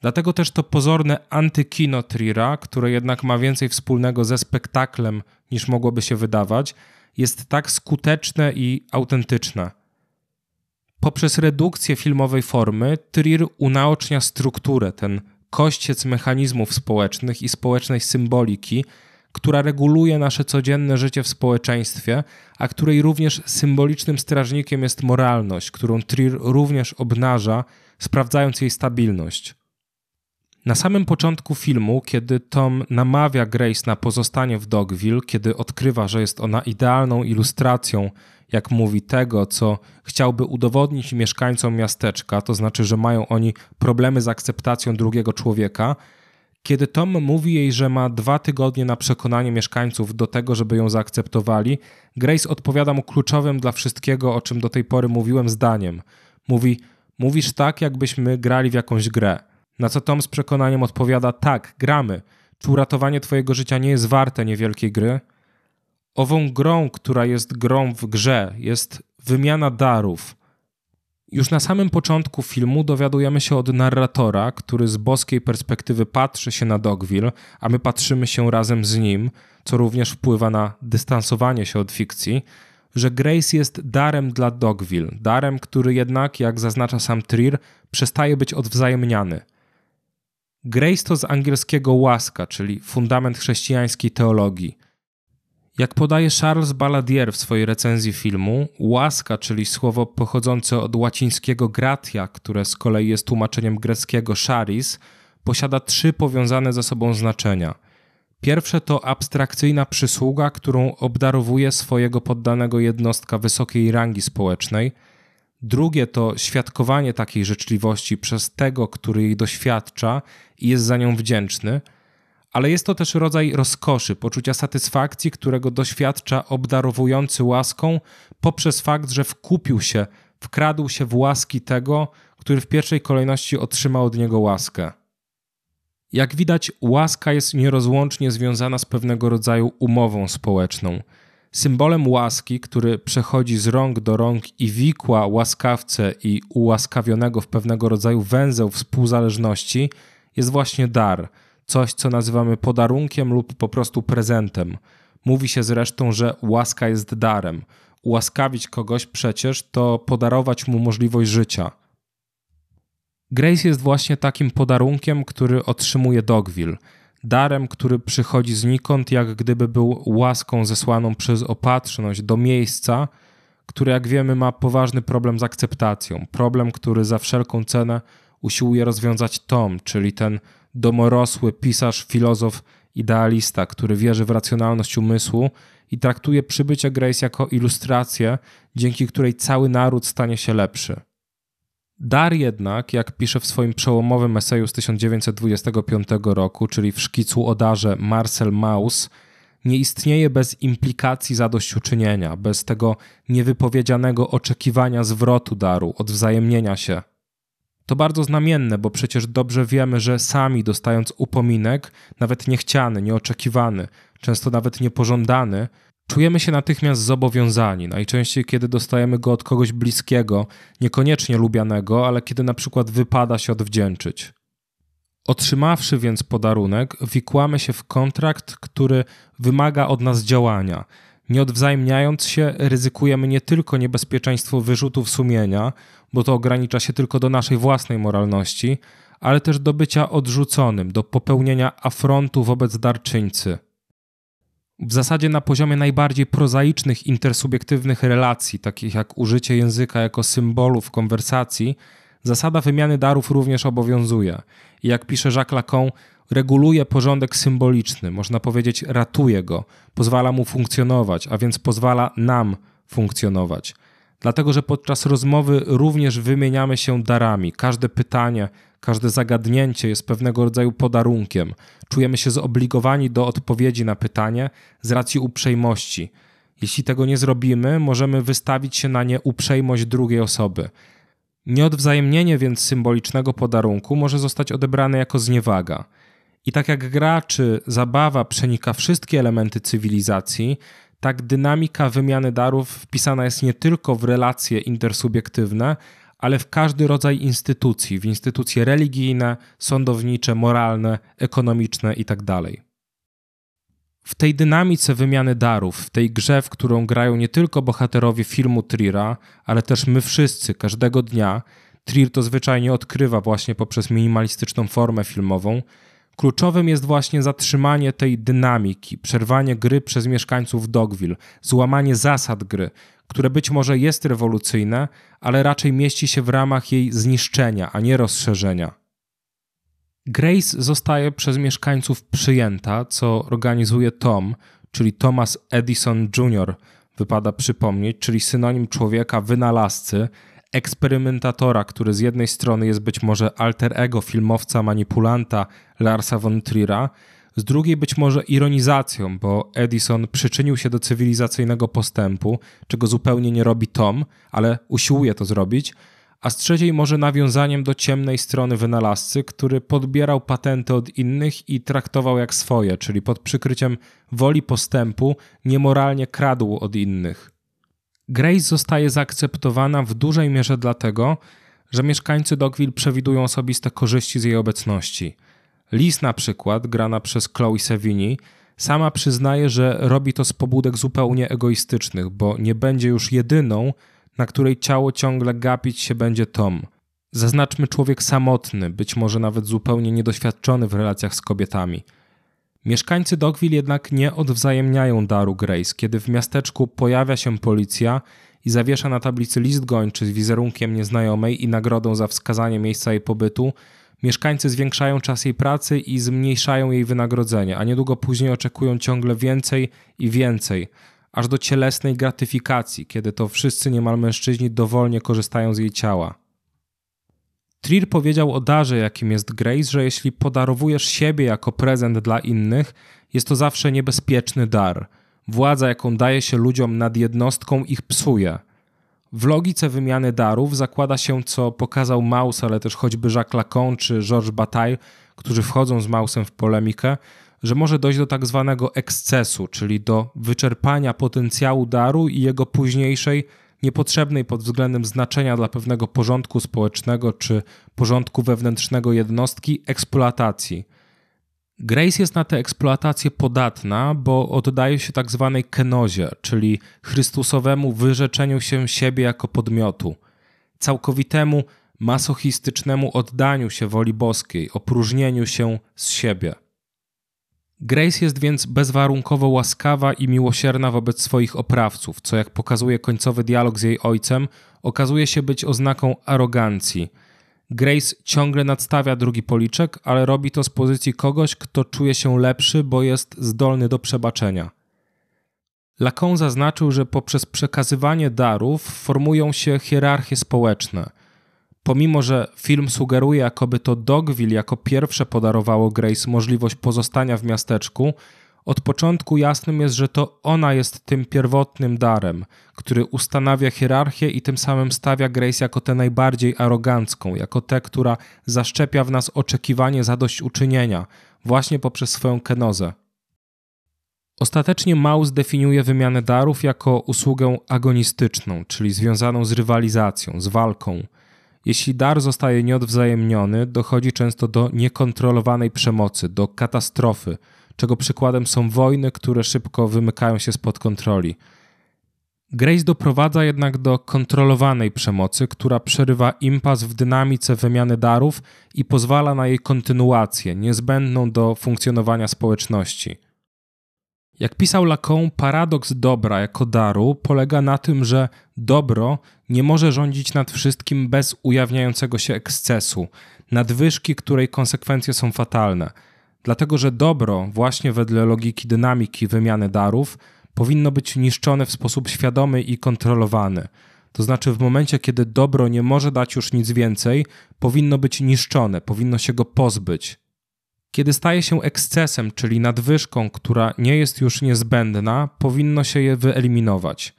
Dlatego też to pozorne antykino Trira, które jednak ma więcej wspólnego ze spektaklem niż mogłoby się wydawać, jest tak skuteczne i autentyczne. Poprzez redukcję filmowej formy Trier unaocznia strukturę, ten kościec mechanizmów społecznych i społecznej symboliki, która reguluje nasze codzienne życie w społeczeństwie, a której również symbolicznym strażnikiem jest moralność, którą Trier również obnaża, sprawdzając jej stabilność. Na samym początku filmu, kiedy Tom namawia Grace na pozostanie w Dogville, kiedy odkrywa, że jest ona idealną ilustracją, jak mówi, tego, co chciałby udowodnić mieszkańcom miasteczka, to znaczy, że mają oni problemy z akceptacją drugiego człowieka, kiedy Tom mówi jej, że ma dwa tygodnie na przekonanie mieszkańców do tego, żeby ją zaakceptowali, Grace odpowiada mu kluczowym dla wszystkiego, o czym do tej pory mówiłem, zdaniem. Mówi: Mówisz tak, jakbyśmy grali w jakąś grę. Na co Tom z przekonaniem odpowiada: Tak, gramy. Czy uratowanie Twojego życia nie jest warte niewielkiej gry? Ową grą, która jest grą w grze, jest wymiana darów. Już na samym początku filmu dowiadujemy się od narratora, który z boskiej perspektywy patrzy się na Dogville, a my patrzymy się razem z nim, co również wpływa na dystansowanie się od fikcji, że Grace jest darem dla Dogville, darem, który jednak, jak zaznacza sam Trier, przestaje być odwzajemniany – Grace to z angielskiego łaska, czyli fundament chrześcijańskiej teologii. Jak podaje Charles Baladier w swojej recenzji filmu, łaska, czyli słowo pochodzące od łacińskiego gratia, które z kolei jest tłumaczeniem greckiego charis, posiada trzy powiązane ze sobą znaczenia. Pierwsze to abstrakcyjna przysługa, którą obdarowuje swojego poddanego jednostka wysokiej rangi społecznej – Drugie to świadkowanie takiej życzliwości przez tego, który jej doświadcza i jest za nią wdzięczny, ale jest to też rodzaj rozkoszy, poczucia satysfakcji, którego doświadcza obdarowujący łaską poprzez fakt, że wkupił się, wkradł się w łaski tego, który w pierwszej kolejności otrzymał od niego łaskę. Jak widać, łaska jest nierozłącznie związana z pewnego rodzaju umową społeczną. Symbolem łaski, który przechodzi z rąk do rąk i wikła łaskawcę i ułaskawionego w pewnego rodzaju węzeł współzależności, jest właśnie dar, coś co nazywamy podarunkiem lub po prostu prezentem. Mówi się zresztą, że łaska jest darem. Ułaskawić kogoś przecież to podarować mu możliwość życia. Grace jest właśnie takim podarunkiem, który otrzymuje Dogville. Darem, który przychodzi znikąd, jak gdyby był łaską zesłaną przez opatrzność do miejsca, które, jak wiemy, ma poważny problem z akceptacją. Problem, który za wszelką cenę usiłuje rozwiązać Tom, czyli ten domorosły pisarz, filozof, idealista, który wierzy w racjonalność umysłu i traktuje przybycie Grace jako ilustrację, dzięki której cały naród stanie się lepszy. Dar jednak, jak pisze w swoim przełomowym eseju z 1925 roku, czyli w szkicu o darze Marcel Mauss, nie istnieje bez implikacji zadośćuczynienia, bez tego niewypowiedzianego oczekiwania zwrotu daru, odwzajemnienia się. To bardzo znamienne, bo przecież dobrze wiemy, że sami dostając upominek, nawet niechciany, nieoczekiwany, często nawet niepożądany, Czujemy się natychmiast zobowiązani, najczęściej kiedy dostajemy go od kogoś bliskiego, niekoniecznie lubianego, ale kiedy na przykład wypada się odwdzięczyć. Otrzymawszy więc podarunek, wikłamy się w kontrakt, który wymaga od nas działania. Nie odwzajemniając się, ryzykujemy nie tylko niebezpieczeństwo wyrzutów sumienia, bo to ogranicza się tylko do naszej własnej moralności, ale też do bycia odrzuconym, do popełnienia afrontu wobec darczyńcy w zasadzie na poziomie najbardziej prozaicznych intersubiektywnych relacji, takich jak użycie języka jako symbolu w konwersacji, zasada wymiany darów również obowiązuje. I jak pisze Jacques Lacan, reguluje porządek symboliczny, można powiedzieć, ratuje go, pozwala mu funkcjonować, a więc pozwala nam funkcjonować dlatego że podczas rozmowy również wymieniamy się darami. Każde pytanie, każde zagadnięcie jest pewnego rodzaju podarunkiem. Czujemy się zobligowani do odpowiedzi na pytanie z racji uprzejmości. Jeśli tego nie zrobimy, możemy wystawić się na nieuprzejmość drugiej osoby. Nieodwzajemnienie więc symbolicznego podarunku może zostać odebrane jako zniewaga. I tak jak gra czy zabawa przenika wszystkie elementy cywilizacji, tak dynamika wymiany darów wpisana jest nie tylko w relacje intersubiektywne, ale w każdy rodzaj instytucji, w instytucje religijne, sądownicze, moralne, ekonomiczne itd. Tak w tej dynamice wymiany darów, w tej grze, w którą grają nie tylko bohaterowie filmu Trira, ale też my wszyscy każdego dnia, Trier to zwyczajnie odkrywa właśnie poprzez minimalistyczną formę filmową, Kluczowym jest właśnie zatrzymanie tej dynamiki, przerwanie gry przez mieszkańców Dogville, złamanie zasad gry, które być może jest rewolucyjne, ale raczej mieści się w ramach jej zniszczenia, a nie rozszerzenia. Grace zostaje przez mieszkańców przyjęta, co organizuje Tom, czyli Thomas Edison Jr., wypada przypomnieć, czyli synonim człowieka wynalazcy, eksperymentatora, który z jednej strony jest być może alter ego filmowca, manipulanta Larsa von Trier'a, z drugiej być może ironizacją, bo Edison przyczynił się do cywilizacyjnego postępu, czego zupełnie nie robi Tom, ale usiłuje to zrobić, a z trzeciej może nawiązaniem do ciemnej strony wynalazcy, który podbierał patenty od innych i traktował jak swoje, czyli pod przykryciem woli postępu niemoralnie kradł od innych. Grace zostaje zaakceptowana w dużej mierze dlatego, że mieszkańcy Dogville przewidują osobiste korzyści z jej obecności. Lis na przykład, grana przez Chloe Sevigny, sama przyznaje, że robi to z pobudek zupełnie egoistycznych, bo nie będzie już jedyną, na której ciało ciągle gapić się będzie Tom. Zaznaczmy człowiek samotny, być może nawet zupełnie niedoświadczony w relacjach z kobietami – Mieszkańcy Dogville jednak nie odwzajemniają daru Grace. Kiedy w miasteczku pojawia się policja i zawiesza na tablicy list gończy z wizerunkiem nieznajomej i nagrodą za wskazanie miejsca jej pobytu, mieszkańcy zwiększają czas jej pracy i zmniejszają jej wynagrodzenie, a niedługo później oczekują ciągle więcej i więcej, aż do cielesnej gratyfikacji, kiedy to wszyscy niemal mężczyźni dowolnie korzystają z jej ciała. Trier powiedział o darze, jakim jest Grace, że jeśli podarowujesz siebie jako prezent dla innych, jest to zawsze niebezpieczny dar. Władza, jaką daje się ludziom nad jednostką, ich psuje. W logice wymiany darów zakłada się, co pokazał Maus, ale też choćby Jacques Lacan czy Georges Bataille, którzy wchodzą z Mausem w polemikę, że może dojść do tak zwanego ekscesu, czyli do wyczerpania potencjału daru i jego późniejszej, niepotrzebnej pod względem znaczenia dla pewnego porządku społecznego czy porządku wewnętrznego jednostki eksploatacji. Grace jest na tę eksploatację podatna, bo oddaje się tak zwanej kenozie, czyli Chrystusowemu wyrzeczeniu się siebie jako podmiotu, całkowitemu masochistycznemu oddaniu się woli boskiej, opróżnieniu się z siebie. Grace jest więc bezwarunkowo łaskawa i miłosierna wobec swoich oprawców, co jak pokazuje końcowy dialog z jej ojcem, okazuje się być oznaką arogancji. Grace ciągle nadstawia drugi policzek, ale robi to z pozycji kogoś, kto czuje się lepszy, bo jest zdolny do przebaczenia. Lacan zaznaczył, że poprzez przekazywanie darów formują się hierarchie społeczne – Pomimo, że film sugeruje, jakoby to Dogville jako pierwsze podarowało Grace możliwość pozostania w miasteczku, od początku jasnym jest, że to ona jest tym pierwotnym darem, który ustanawia hierarchię i tym samym stawia Grace jako tę najbardziej arogancką, jako tę, która zaszczepia w nas oczekiwanie zadośćuczynienia, właśnie poprzez swoją kenozę. Ostatecznie Maus definiuje wymianę darów jako usługę agonistyczną, czyli związaną z rywalizacją, z walką – jeśli dar zostaje nieodwzajemniony, dochodzi często do niekontrolowanej przemocy, do katastrofy, czego przykładem są wojny, które szybko wymykają się spod kontroli. Grace doprowadza jednak do kontrolowanej przemocy, która przerywa impas w dynamice wymiany darów i pozwala na jej kontynuację, niezbędną do funkcjonowania społeczności. Jak pisał Lacan, paradoks dobra jako daru polega na tym, że dobro nie może rządzić nad wszystkim bez ujawniającego się ekscesu, nadwyżki, której konsekwencje są fatalne. Dlatego, że dobro, właśnie wedle logiki dynamiki wymiany darów, powinno być niszczone w sposób świadomy i kontrolowany. To znaczy, w momencie, kiedy dobro nie może dać już nic więcej, powinno być niszczone, powinno się go pozbyć. Kiedy staje się ekscesem, czyli nadwyżką, która nie jest już niezbędna, powinno się je wyeliminować.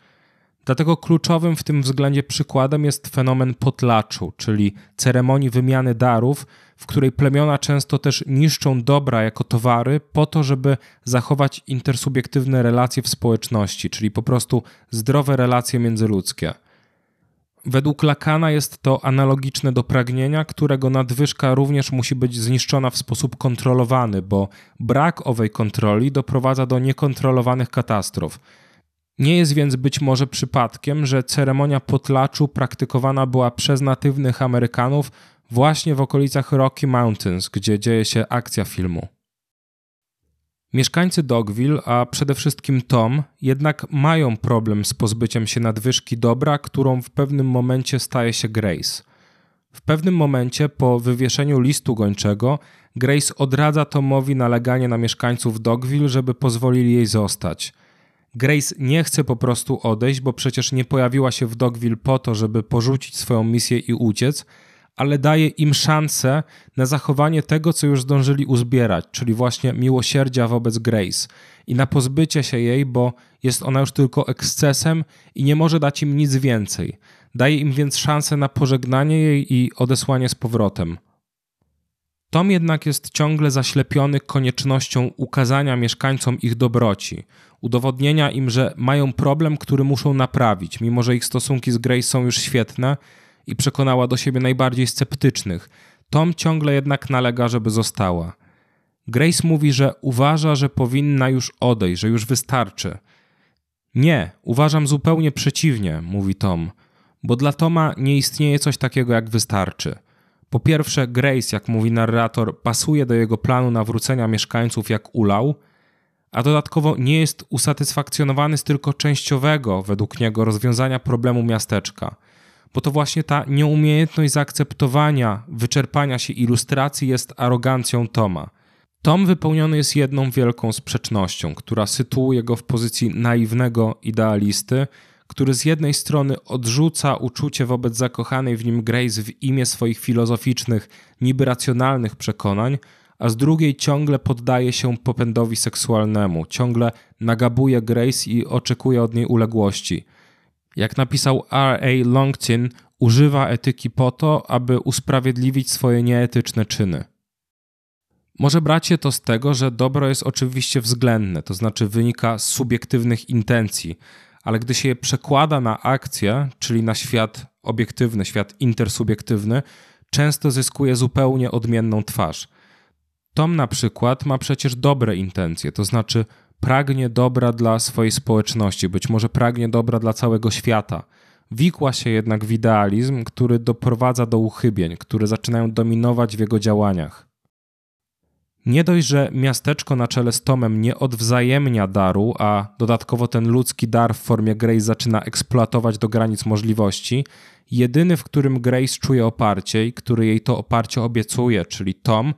Dlatego kluczowym w tym względzie przykładem jest fenomen potlaczu, czyli ceremonii wymiany darów, w której plemiona często też niszczą dobra jako towary po to, żeby zachować intersubiektywne relacje w społeczności, czyli po prostu zdrowe relacje międzyludzkie. Według Lakana jest to analogiczne do pragnienia, którego nadwyżka również musi być zniszczona w sposób kontrolowany, bo brak owej kontroli doprowadza do niekontrolowanych katastrof. Nie jest więc być może przypadkiem, że ceremonia potlaczu praktykowana była przez natywnych Amerykanów właśnie w okolicach Rocky Mountains, gdzie dzieje się akcja filmu. Mieszkańcy Dogville, a przede wszystkim Tom, jednak mają problem z pozbyciem się nadwyżki dobra, którą w pewnym momencie staje się Grace. W pewnym momencie po wywieszeniu listu gończego Grace odradza Tomowi naleganie na mieszkańców Dogville, żeby pozwolili jej zostać. Grace nie chce po prostu odejść, bo przecież nie pojawiła się w Dogville po to, żeby porzucić swoją misję i uciec, ale daje im szansę na zachowanie tego, co już zdążyli uzbierać, czyli właśnie miłosierdzia wobec Grace i na pozbycie się jej, bo jest ona już tylko ekscesem i nie może dać im nic więcej. Daje im więc szansę na pożegnanie jej i odesłanie z powrotem. Tom jednak jest ciągle zaślepiony koniecznością ukazania mieszkańcom ich dobroci, udowodnienia im, że mają problem, który muszą naprawić, mimo że ich stosunki z Grace są już świetne i przekonała do siebie najbardziej sceptycznych. Tom ciągle jednak nalega, żeby została. Grace mówi, że uważa, że powinna już odejść, że już wystarczy. Nie, uważam zupełnie przeciwnie, mówi Tom, bo dla Toma nie istnieje coś takiego jak wystarczy. Po pierwsze, Grace, jak mówi narrator, pasuje do jego planu nawrócenia mieszkańców jak ulał, a dodatkowo nie jest usatysfakcjonowany z tylko częściowego, według niego, rozwiązania problemu miasteczka – bo to właśnie ta nieumiejętność zaakceptowania, wyczerpania się ilustracji jest arogancją Toma. Tom wypełniony jest jedną wielką sprzecznością, która sytuuje go w pozycji naiwnego idealisty, który z jednej strony odrzuca uczucie wobec zakochanej w nim Grace w imię swoich filozoficznych, niby racjonalnych przekonań, a z drugiej ciągle poddaje się popędowi seksualnemu, ciągle nagabuje Grace i oczekuje od niej uległości – jak napisał R.A. Longchin, używa etyki po to, aby usprawiedliwić swoje nieetyczne czyny. Może bracie to z tego, że dobro jest oczywiście względne, to znaczy wynika z subiektywnych intencji, ale gdy się je przekłada na akcję, czyli na świat obiektywny, świat intersubiektywny, często zyskuje zupełnie odmienną twarz. Tom na przykład ma przecież dobre intencje, to znaczy pragnie dobra dla swojej społeczności, być może pragnie dobra dla całego świata. Wikła się jednak w idealizm, który doprowadza do uchybień, które zaczynają dominować w jego działaniach. Nie dość, że miasteczko na czele z Tomem nie odwzajemnia daru, a dodatkowo ten ludzki dar w formie Grace zaczyna eksploatować do granic możliwości, jedyny, w którym Grace czuje oparcie i który jej to oparcie obiecuje, czyli Tom,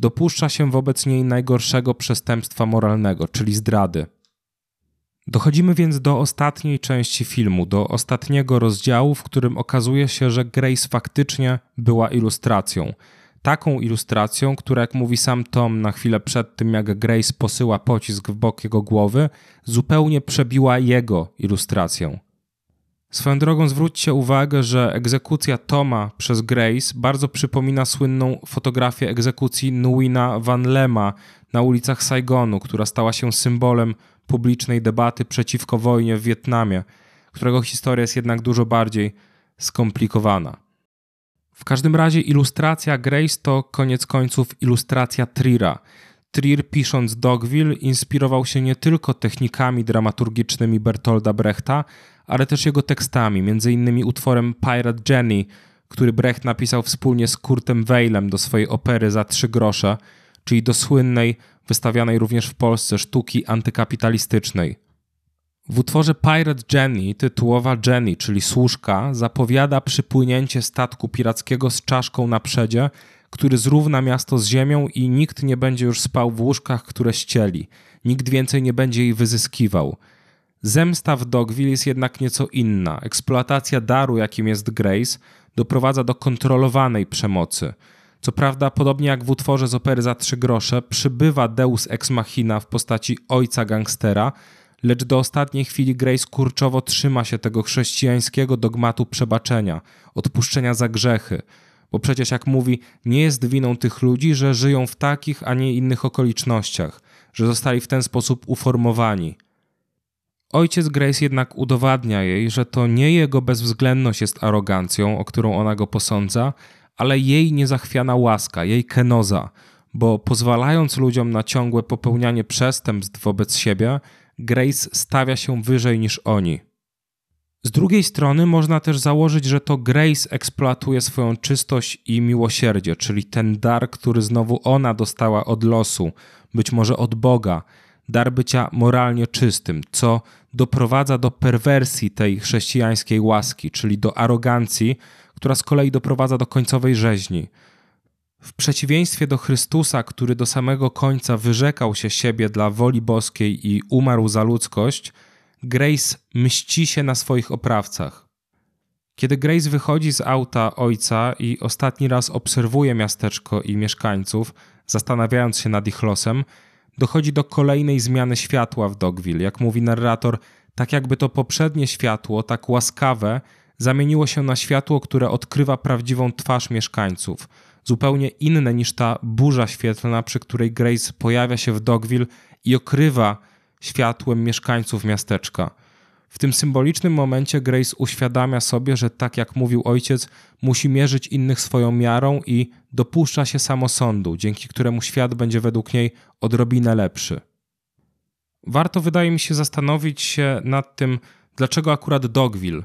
dopuszcza się wobec niej najgorszego przestępstwa moralnego, czyli zdrady. Dochodzimy więc do ostatniej części filmu, do ostatniego rozdziału, w którym okazuje się, że Grace faktycznie była ilustracją. Taką ilustracją, która, jak mówi sam Tom na chwilę przed tym, jak Grace posyła pocisk w bok jego głowy, zupełnie przebiła jego ilustrację. Swoją drogą zwróćcie uwagę, że egzekucja Toma przez Grace bardzo przypomina słynną fotografię egzekucji Nguina Van Lema na ulicach Saigonu, która stała się symbolem publicznej debaty przeciwko wojnie w Wietnamie, którego historia jest jednak dużo bardziej skomplikowana. W każdym razie ilustracja Grace to koniec końców ilustracja Trira. Trier pisząc Dogville inspirował się nie tylko technikami dramaturgicznymi Bertolda Brechta, ale też jego tekstami, m.in. utworem Pirate Jenny, który Brecht napisał wspólnie z Kurtem Weilem do swojej opery za trzy grosze, czyli do słynnej, wystawianej również w Polsce sztuki antykapitalistycznej. W utworze Pirate Jenny tytułowa Jenny, czyli służka, zapowiada przypłynięcie statku pirackiego z czaszką na przedzie, który zrówna miasto z ziemią i nikt nie będzie już spał w łóżkach, które ścieli. Nikt więcej nie będzie jej wyzyskiwał. Zemsta w Dogville jest jednak nieco inna. Eksploatacja daru, jakim jest Grace, doprowadza do kontrolowanej przemocy. Co prawda, podobnie jak w utworze z opery za trzy grosze, przybywa Deus ex machina w postaci ojca gangstera, lecz do ostatniej chwili Grace kurczowo trzyma się tego chrześcijańskiego dogmatu przebaczenia, odpuszczenia za grzechy, bo przecież jak mówi, nie jest winą tych ludzi, że żyją w takich, a nie innych okolicznościach, że zostali w ten sposób uformowani. Ojciec Grace jednak udowadnia jej, że to nie jego bezwzględność jest arogancją, o którą ona go posądza, ale jej niezachwiana łaska, jej kenoza, bo pozwalając ludziom na ciągłe popełnianie przestępstw wobec siebie, Grace stawia się wyżej niż oni. Z drugiej strony można też założyć, że to Grace eksploatuje swoją czystość i miłosierdzie, czyli ten dar, który znowu ona dostała od losu, być może od Boga, dar bycia moralnie czystym, co doprowadza do perwersji tej chrześcijańskiej łaski, czyli do arogancji, która z kolei doprowadza do końcowej rzeźni. W przeciwieństwie do Chrystusa, który do samego końca wyrzekał się siebie dla woli boskiej i umarł za ludzkość, Grace mści się na swoich oprawcach. Kiedy Grace wychodzi z auta ojca i ostatni raz obserwuje miasteczko i mieszkańców, zastanawiając się nad ich losem, dochodzi do kolejnej zmiany światła w Dogville. Jak mówi narrator, tak jakby to poprzednie światło, tak łaskawe, zamieniło się na światło, które odkrywa prawdziwą twarz mieszkańców. Zupełnie inne niż ta burza świetlna, przy której Grace pojawia się w Dogville i okrywa światłem mieszkańców miasteczka. W tym symbolicznym momencie Grace uświadamia sobie, że tak jak mówił ojciec, musi mierzyć innych swoją miarą i dopuszcza się samosądu, dzięki któremu świat będzie według niej odrobinę lepszy. Warto, wydaje mi się, zastanowić się nad tym, dlaczego akurat Dogville,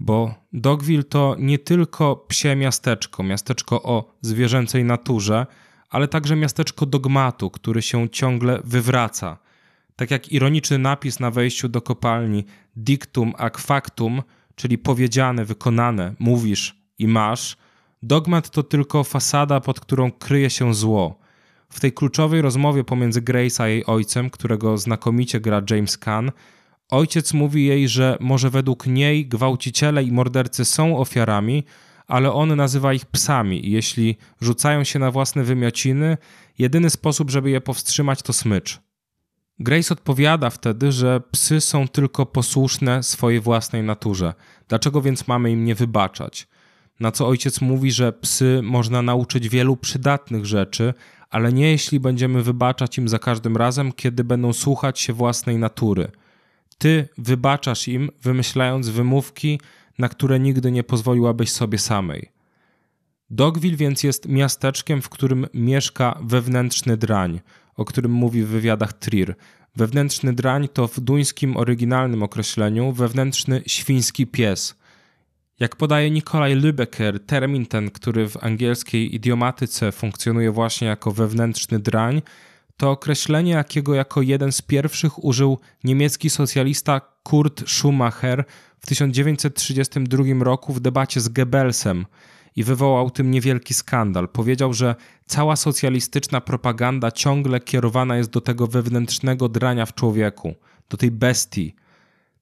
bo Dogville to nie tylko psie miasteczko, miasteczko o zwierzęcej naturze, ale także miasteczko dogmatu, który się ciągle wywraca – tak jak ironiczny napis na wejściu do kopalni dictum ac factum, czyli powiedziane, wykonane, mówisz i masz, dogmat to tylko fasada, pod którą kryje się zło. W tej kluczowej rozmowie pomiędzy Grace a jej ojcem, którego znakomicie gra James Caan, ojciec mówi jej, że może według niej gwałciciele i mordercy są ofiarami, ale on nazywa ich psami i jeśli rzucają się na własne wymiociny, jedyny sposób, żeby je powstrzymać, to smycz. Grace odpowiada wtedy, że psy są tylko posłuszne swojej własnej naturze. Dlaczego więc mamy im nie wybaczać? Na co ojciec mówi, że psy można nauczyć wielu przydatnych rzeczy, ale nie jeśli będziemy wybaczać im za każdym razem, kiedy będą słuchać się własnej natury. Ty wybaczasz im, wymyślając wymówki, na które nigdy nie pozwoliłabyś sobie samej. Dogville więc jest miasteczkiem, w którym mieszka wewnętrzny drań, o którym mówi w wywiadach Trier. Wewnętrzny drań to w duńskim oryginalnym określeniu wewnętrzny świński pies. Jak podaje Nikolaj Lübecker, termin ten, który w angielskiej idiomatyce funkcjonuje właśnie jako wewnętrzny drań, to określenie, jakiego jako jeden z pierwszych użył niemiecki socjalista Kurt Schumacher w 1932 roku w debacie z Goebbelsem i wywołał tym niewielki skandal. Powiedział, że cała socjalistyczna propaganda ciągle kierowana jest do tego wewnętrznego drania w człowieku, do tej bestii.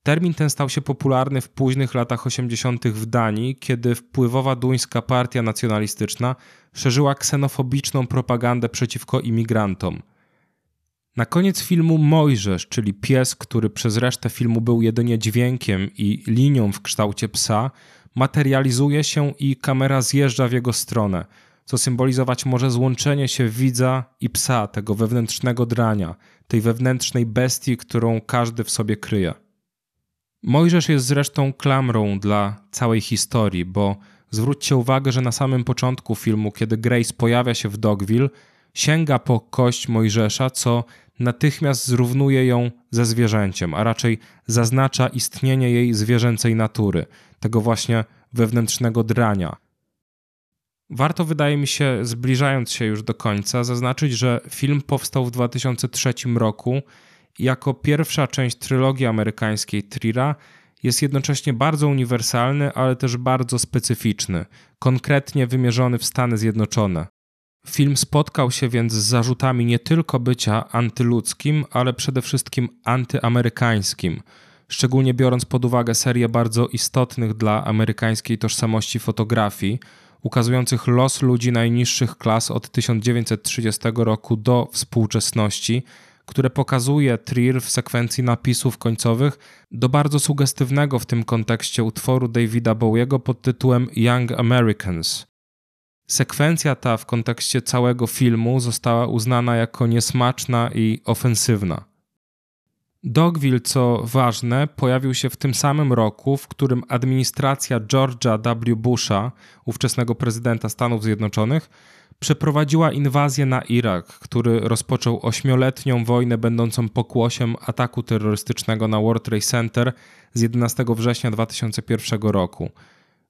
Termin ten stał się popularny w późnych latach 80. w Danii, kiedy wpływowa duńska partia nacjonalistyczna szerzyła ksenofobiczną propagandę przeciwko imigrantom. Na koniec filmu Mojżesz, czyli pies, który przez resztę filmu był jedynie dźwiękiem i linią w kształcie psa, materializuje się i kamera zjeżdża w jego stronę, co symbolizować może złączenie się widza i psa, tego wewnętrznego drania, tej wewnętrznej bestii, którą każdy w sobie kryje. Mojżesz jest zresztą klamrą dla całej historii, bo zwróćcie uwagę, że na samym początku filmu, kiedy Grace pojawia się w Dogville, sięga po kość Mojżesza, co natychmiast zrównuje ją ze zwierzęciem, a raczej zaznacza istnienie jej zwierzęcej natury, tego właśnie wewnętrznego drania. Warto, wydaje mi się, zbliżając się już do końca, zaznaczyć, że film powstał w 2003 roku jako pierwsza część trylogii amerykańskiej Trira jest jednocześnie bardzo uniwersalny, ale też bardzo specyficzny, konkretnie wymierzony w Stany Zjednoczone. Film spotkał się więc z zarzutami nie tylko bycia antyludzkim, ale przede wszystkim antyamerykańskim, szczególnie biorąc pod uwagę serię bardzo istotnych dla amerykańskiej tożsamości fotografii, ukazujących los ludzi najniższych klas od 1930 roku do współczesności, które pokazuje Trier w sekwencji napisów końcowych do bardzo sugestywnego w tym kontekście utworu Davida Bowiego pod tytułem Young Americans. Sekwencja ta w kontekście całego filmu została uznana jako niesmaczna i ofensywna. Dogville, co ważne, pojawił się w tym samym roku, w którym administracja George'a W. Busha, ówczesnego prezydenta Stanów Zjednoczonych, przeprowadziła inwazję na Irak, który rozpoczął ośmioletnią wojnę będącą pokłosiem ataku terrorystycznego na World Trade Center z 11 września 2001 roku.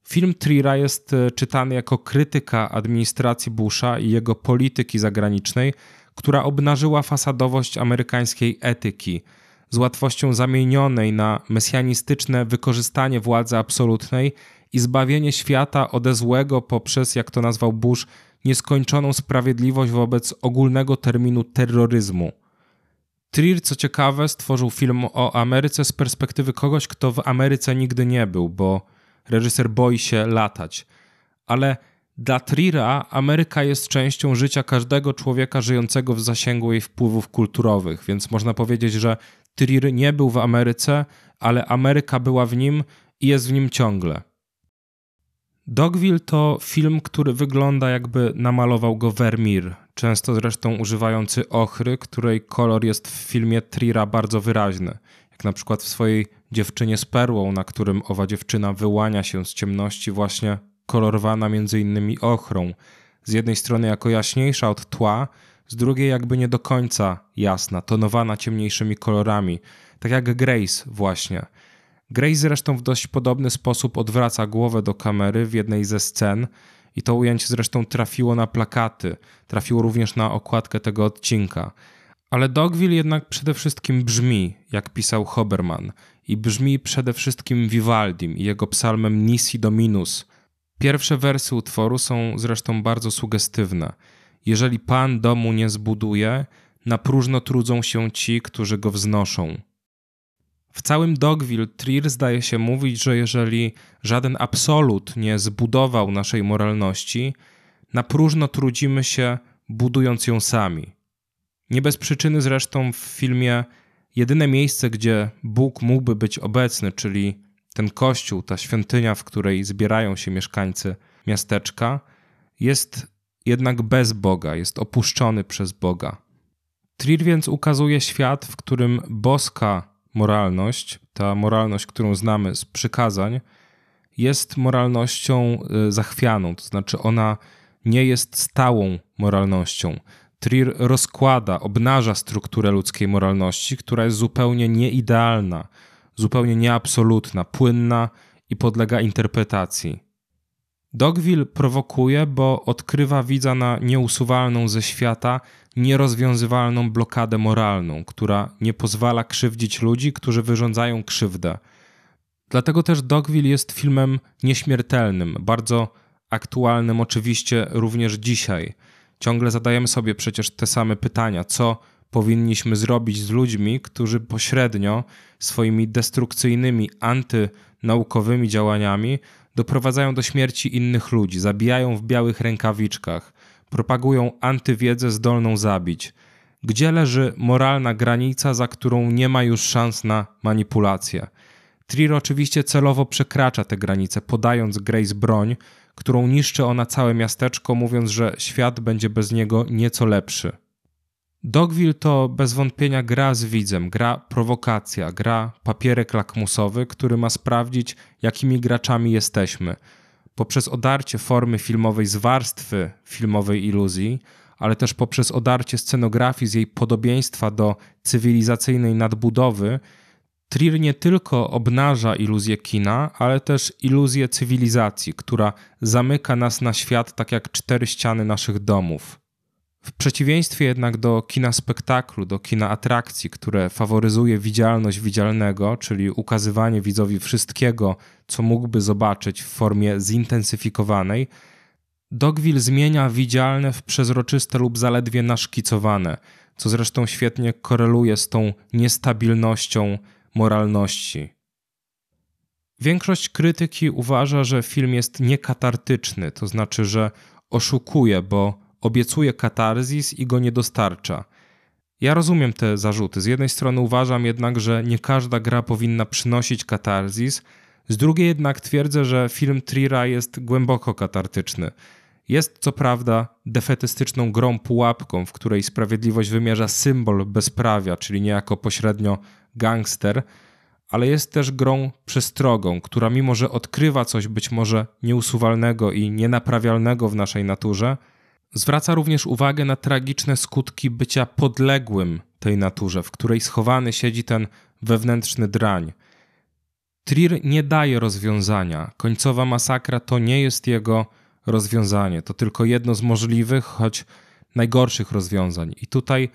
Film Trira jest e, czytany jako krytyka administracji Busha i jego polityki zagranicznej, która obnażyła fasadowość amerykańskiej etyki, z łatwością zamienionej na mesjanistyczne wykorzystanie władzy absolutnej i zbawienie świata ode złego poprzez, jak to nazwał Bush, nieskończoną sprawiedliwość wobec ogólnego terminu terroryzmu. Trier, co ciekawe, stworzył film o Ameryce z perspektywy kogoś, kto w Ameryce nigdy nie był, bo reżyser boi się latać. Ale dla Trira Ameryka jest częścią życia każdego człowieka żyjącego w zasięgu jej wpływów kulturowych, więc można powiedzieć, że Trier nie był w Ameryce, ale Ameryka była w nim i jest w nim ciągle. Dogville to film, który wygląda jakby namalował go Vermeer, często zresztą używający ochry, której kolor jest w filmie Trira bardzo wyraźny, jak na przykład w swojej Dziewczynie z perłą, na którym owa dziewczyna wyłania się z ciemności właśnie kolorowana między innymi ochrą, z jednej strony jako jaśniejsza od tła, z drugiej jakby nie do końca jasna, tonowana ciemniejszymi kolorami, tak jak Grace właśnie – Grace zresztą w dość podobny sposób odwraca głowę do kamery w jednej ze scen i to ujęcie zresztą trafiło na plakaty, trafiło również na okładkę tego odcinka. Ale Dogville jednak przede wszystkim brzmi, jak pisał Hoberman, i brzmi przede wszystkim Vivaldim i jego psalmem Nisi Dominus. Pierwsze wersy utworu są zresztą bardzo sugestywne. Jeżeli Pan domu nie zbuduje, na próżno trudzą się ci, którzy go wznoszą. W całym Dogville Trier zdaje się mówić, że jeżeli żaden absolut nie zbudował naszej moralności, na próżno trudzimy się, budując ją sami. Nie bez przyczyny zresztą w filmie jedyne miejsce, gdzie Bóg mógłby być obecny, czyli ten kościół, ta świątynia, w której zbierają się mieszkańcy miasteczka, jest jednak bez Boga, jest opuszczony przez Boga. Trier więc ukazuje świat, w którym boska moralność, ta moralność, którą znamy z przykazań, jest moralnością y, zachwianą, to znaczy ona nie jest stałą moralnością. Trier rozkłada, obnaża strukturę ludzkiej moralności, która jest zupełnie nieidealna, zupełnie nieabsolutna, płynna i podlega interpretacji. Dogville prowokuje, bo odkrywa widza na nieusuwalną ze świata, nierozwiązywalną blokadę moralną, która nie pozwala krzywdzić ludzi, którzy wyrządzają krzywdę. Dlatego też Dogville jest filmem nieśmiertelnym, bardzo aktualnym oczywiście również dzisiaj. Ciągle zadajemy sobie przecież te same pytania, co powinniśmy zrobić z ludźmi, którzy pośrednio swoimi destrukcyjnymi, antynaukowymi działaniami doprowadzają do śmierci innych ludzi, zabijają w białych rękawiczkach, propagują antywiedzę zdolną zabić. Gdzie leży moralna granica, za którą nie ma już szans na manipulację? Trier oczywiście celowo przekracza tę granicę, podając Grace broń, którą niszczy ona całe miasteczko, mówiąc, że świat będzie bez niego nieco lepszy. Dogville to bez wątpienia gra z widzem, gra prowokacja, gra papierek lakmusowy, który ma sprawdzić, jakimi graczami jesteśmy. Poprzez odarcie formy filmowej z warstwy filmowej iluzji, ale też poprzez odarcie scenografii z jej podobieństwa do cywilizacyjnej nadbudowy, Trier nie tylko obnaża iluzję kina, ale też iluzję cywilizacji, która zamyka nas na świat tak jak cztery ściany naszych domów. W przeciwieństwie jednak do kina spektaklu, do kina atrakcji, które faworyzuje widzialność widzialnego, czyli ukazywanie widzowi wszystkiego, co mógłby zobaczyć w formie zintensyfikowanej, Dogville zmienia widzialne w przezroczyste lub zaledwie naszkicowane, co zresztą świetnie koreluje z tą niestabilnością moralności. Większość krytyki uważa, że film jest niekatartyczny, to znaczy, że oszukuje, bo obiecuje katarzis i go nie dostarcza. Ja rozumiem te zarzuty. Z jednej strony uważam jednak, że nie każda gra powinna przynosić katarzis, z drugiej jednak twierdzę, że film Trira jest głęboko katartyczny. Jest co prawda defetystyczną grą pułapką, w której sprawiedliwość wymierza symbol bezprawia, czyli niejako pośrednio gangster, ale jest też grą przestrogą, która mimo że odkrywa coś być może nieusuwalnego i nienaprawialnego w naszej naturze, Zwraca również uwagę na tragiczne skutki bycia podległym tej naturze, w której schowany siedzi ten wewnętrzny drań. Trier nie daje rozwiązania. Końcowa masakra to nie jest jego rozwiązanie, to tylko jedno z możliwych, choć najgorszych rozwiązań. I tutaj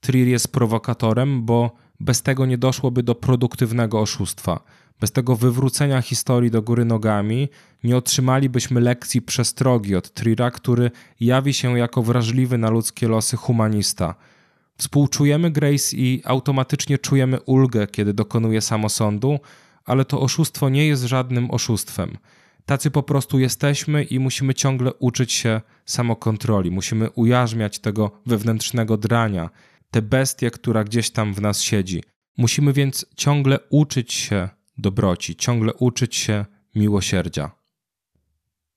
Trier jest prowokatorem, bo bez tego nie doszłoby do produktywnego oszustwa. Bez tego wywrócenia historii do góry nogami nie otrzymalibyśmy lekcji przestrogi od Trira, który jawi się jako wrażliwy na ludzkie losy humanista. Współczujemy Grace i automatycznie czujemy ulgę, kiedy dokonuje samosądu, ale to oszustwo nie jest żadnym oszustwem. Tacy po prostu jesteśmy i musimy ciągle uczyć się samokontroli, musimy ujarzmiać tego wewnętrznego drania, tę bestię, która gdzieś tam w nas siedzi. Musimy więc ciągle uczyć się dobroci, ciągle uczyć się miłosierdzia.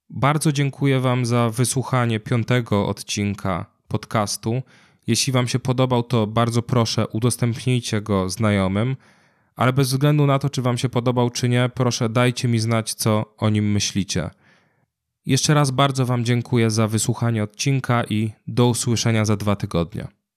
Bardzo dziękuję Wam za wysłuchanie piątego odcinka podcastu. Jeśli Wam się podobał, to bardzo proszę udostępnijcie go znajomym, ale bez względu na to, czy Wam się podobał, czy nie, proszę dajcie mi znać, co o nim myślicie. Jeszcze raz bardzo Wam dziękuję za wysłuchanie odcinka i do usłyszenia za dwa tygodnie.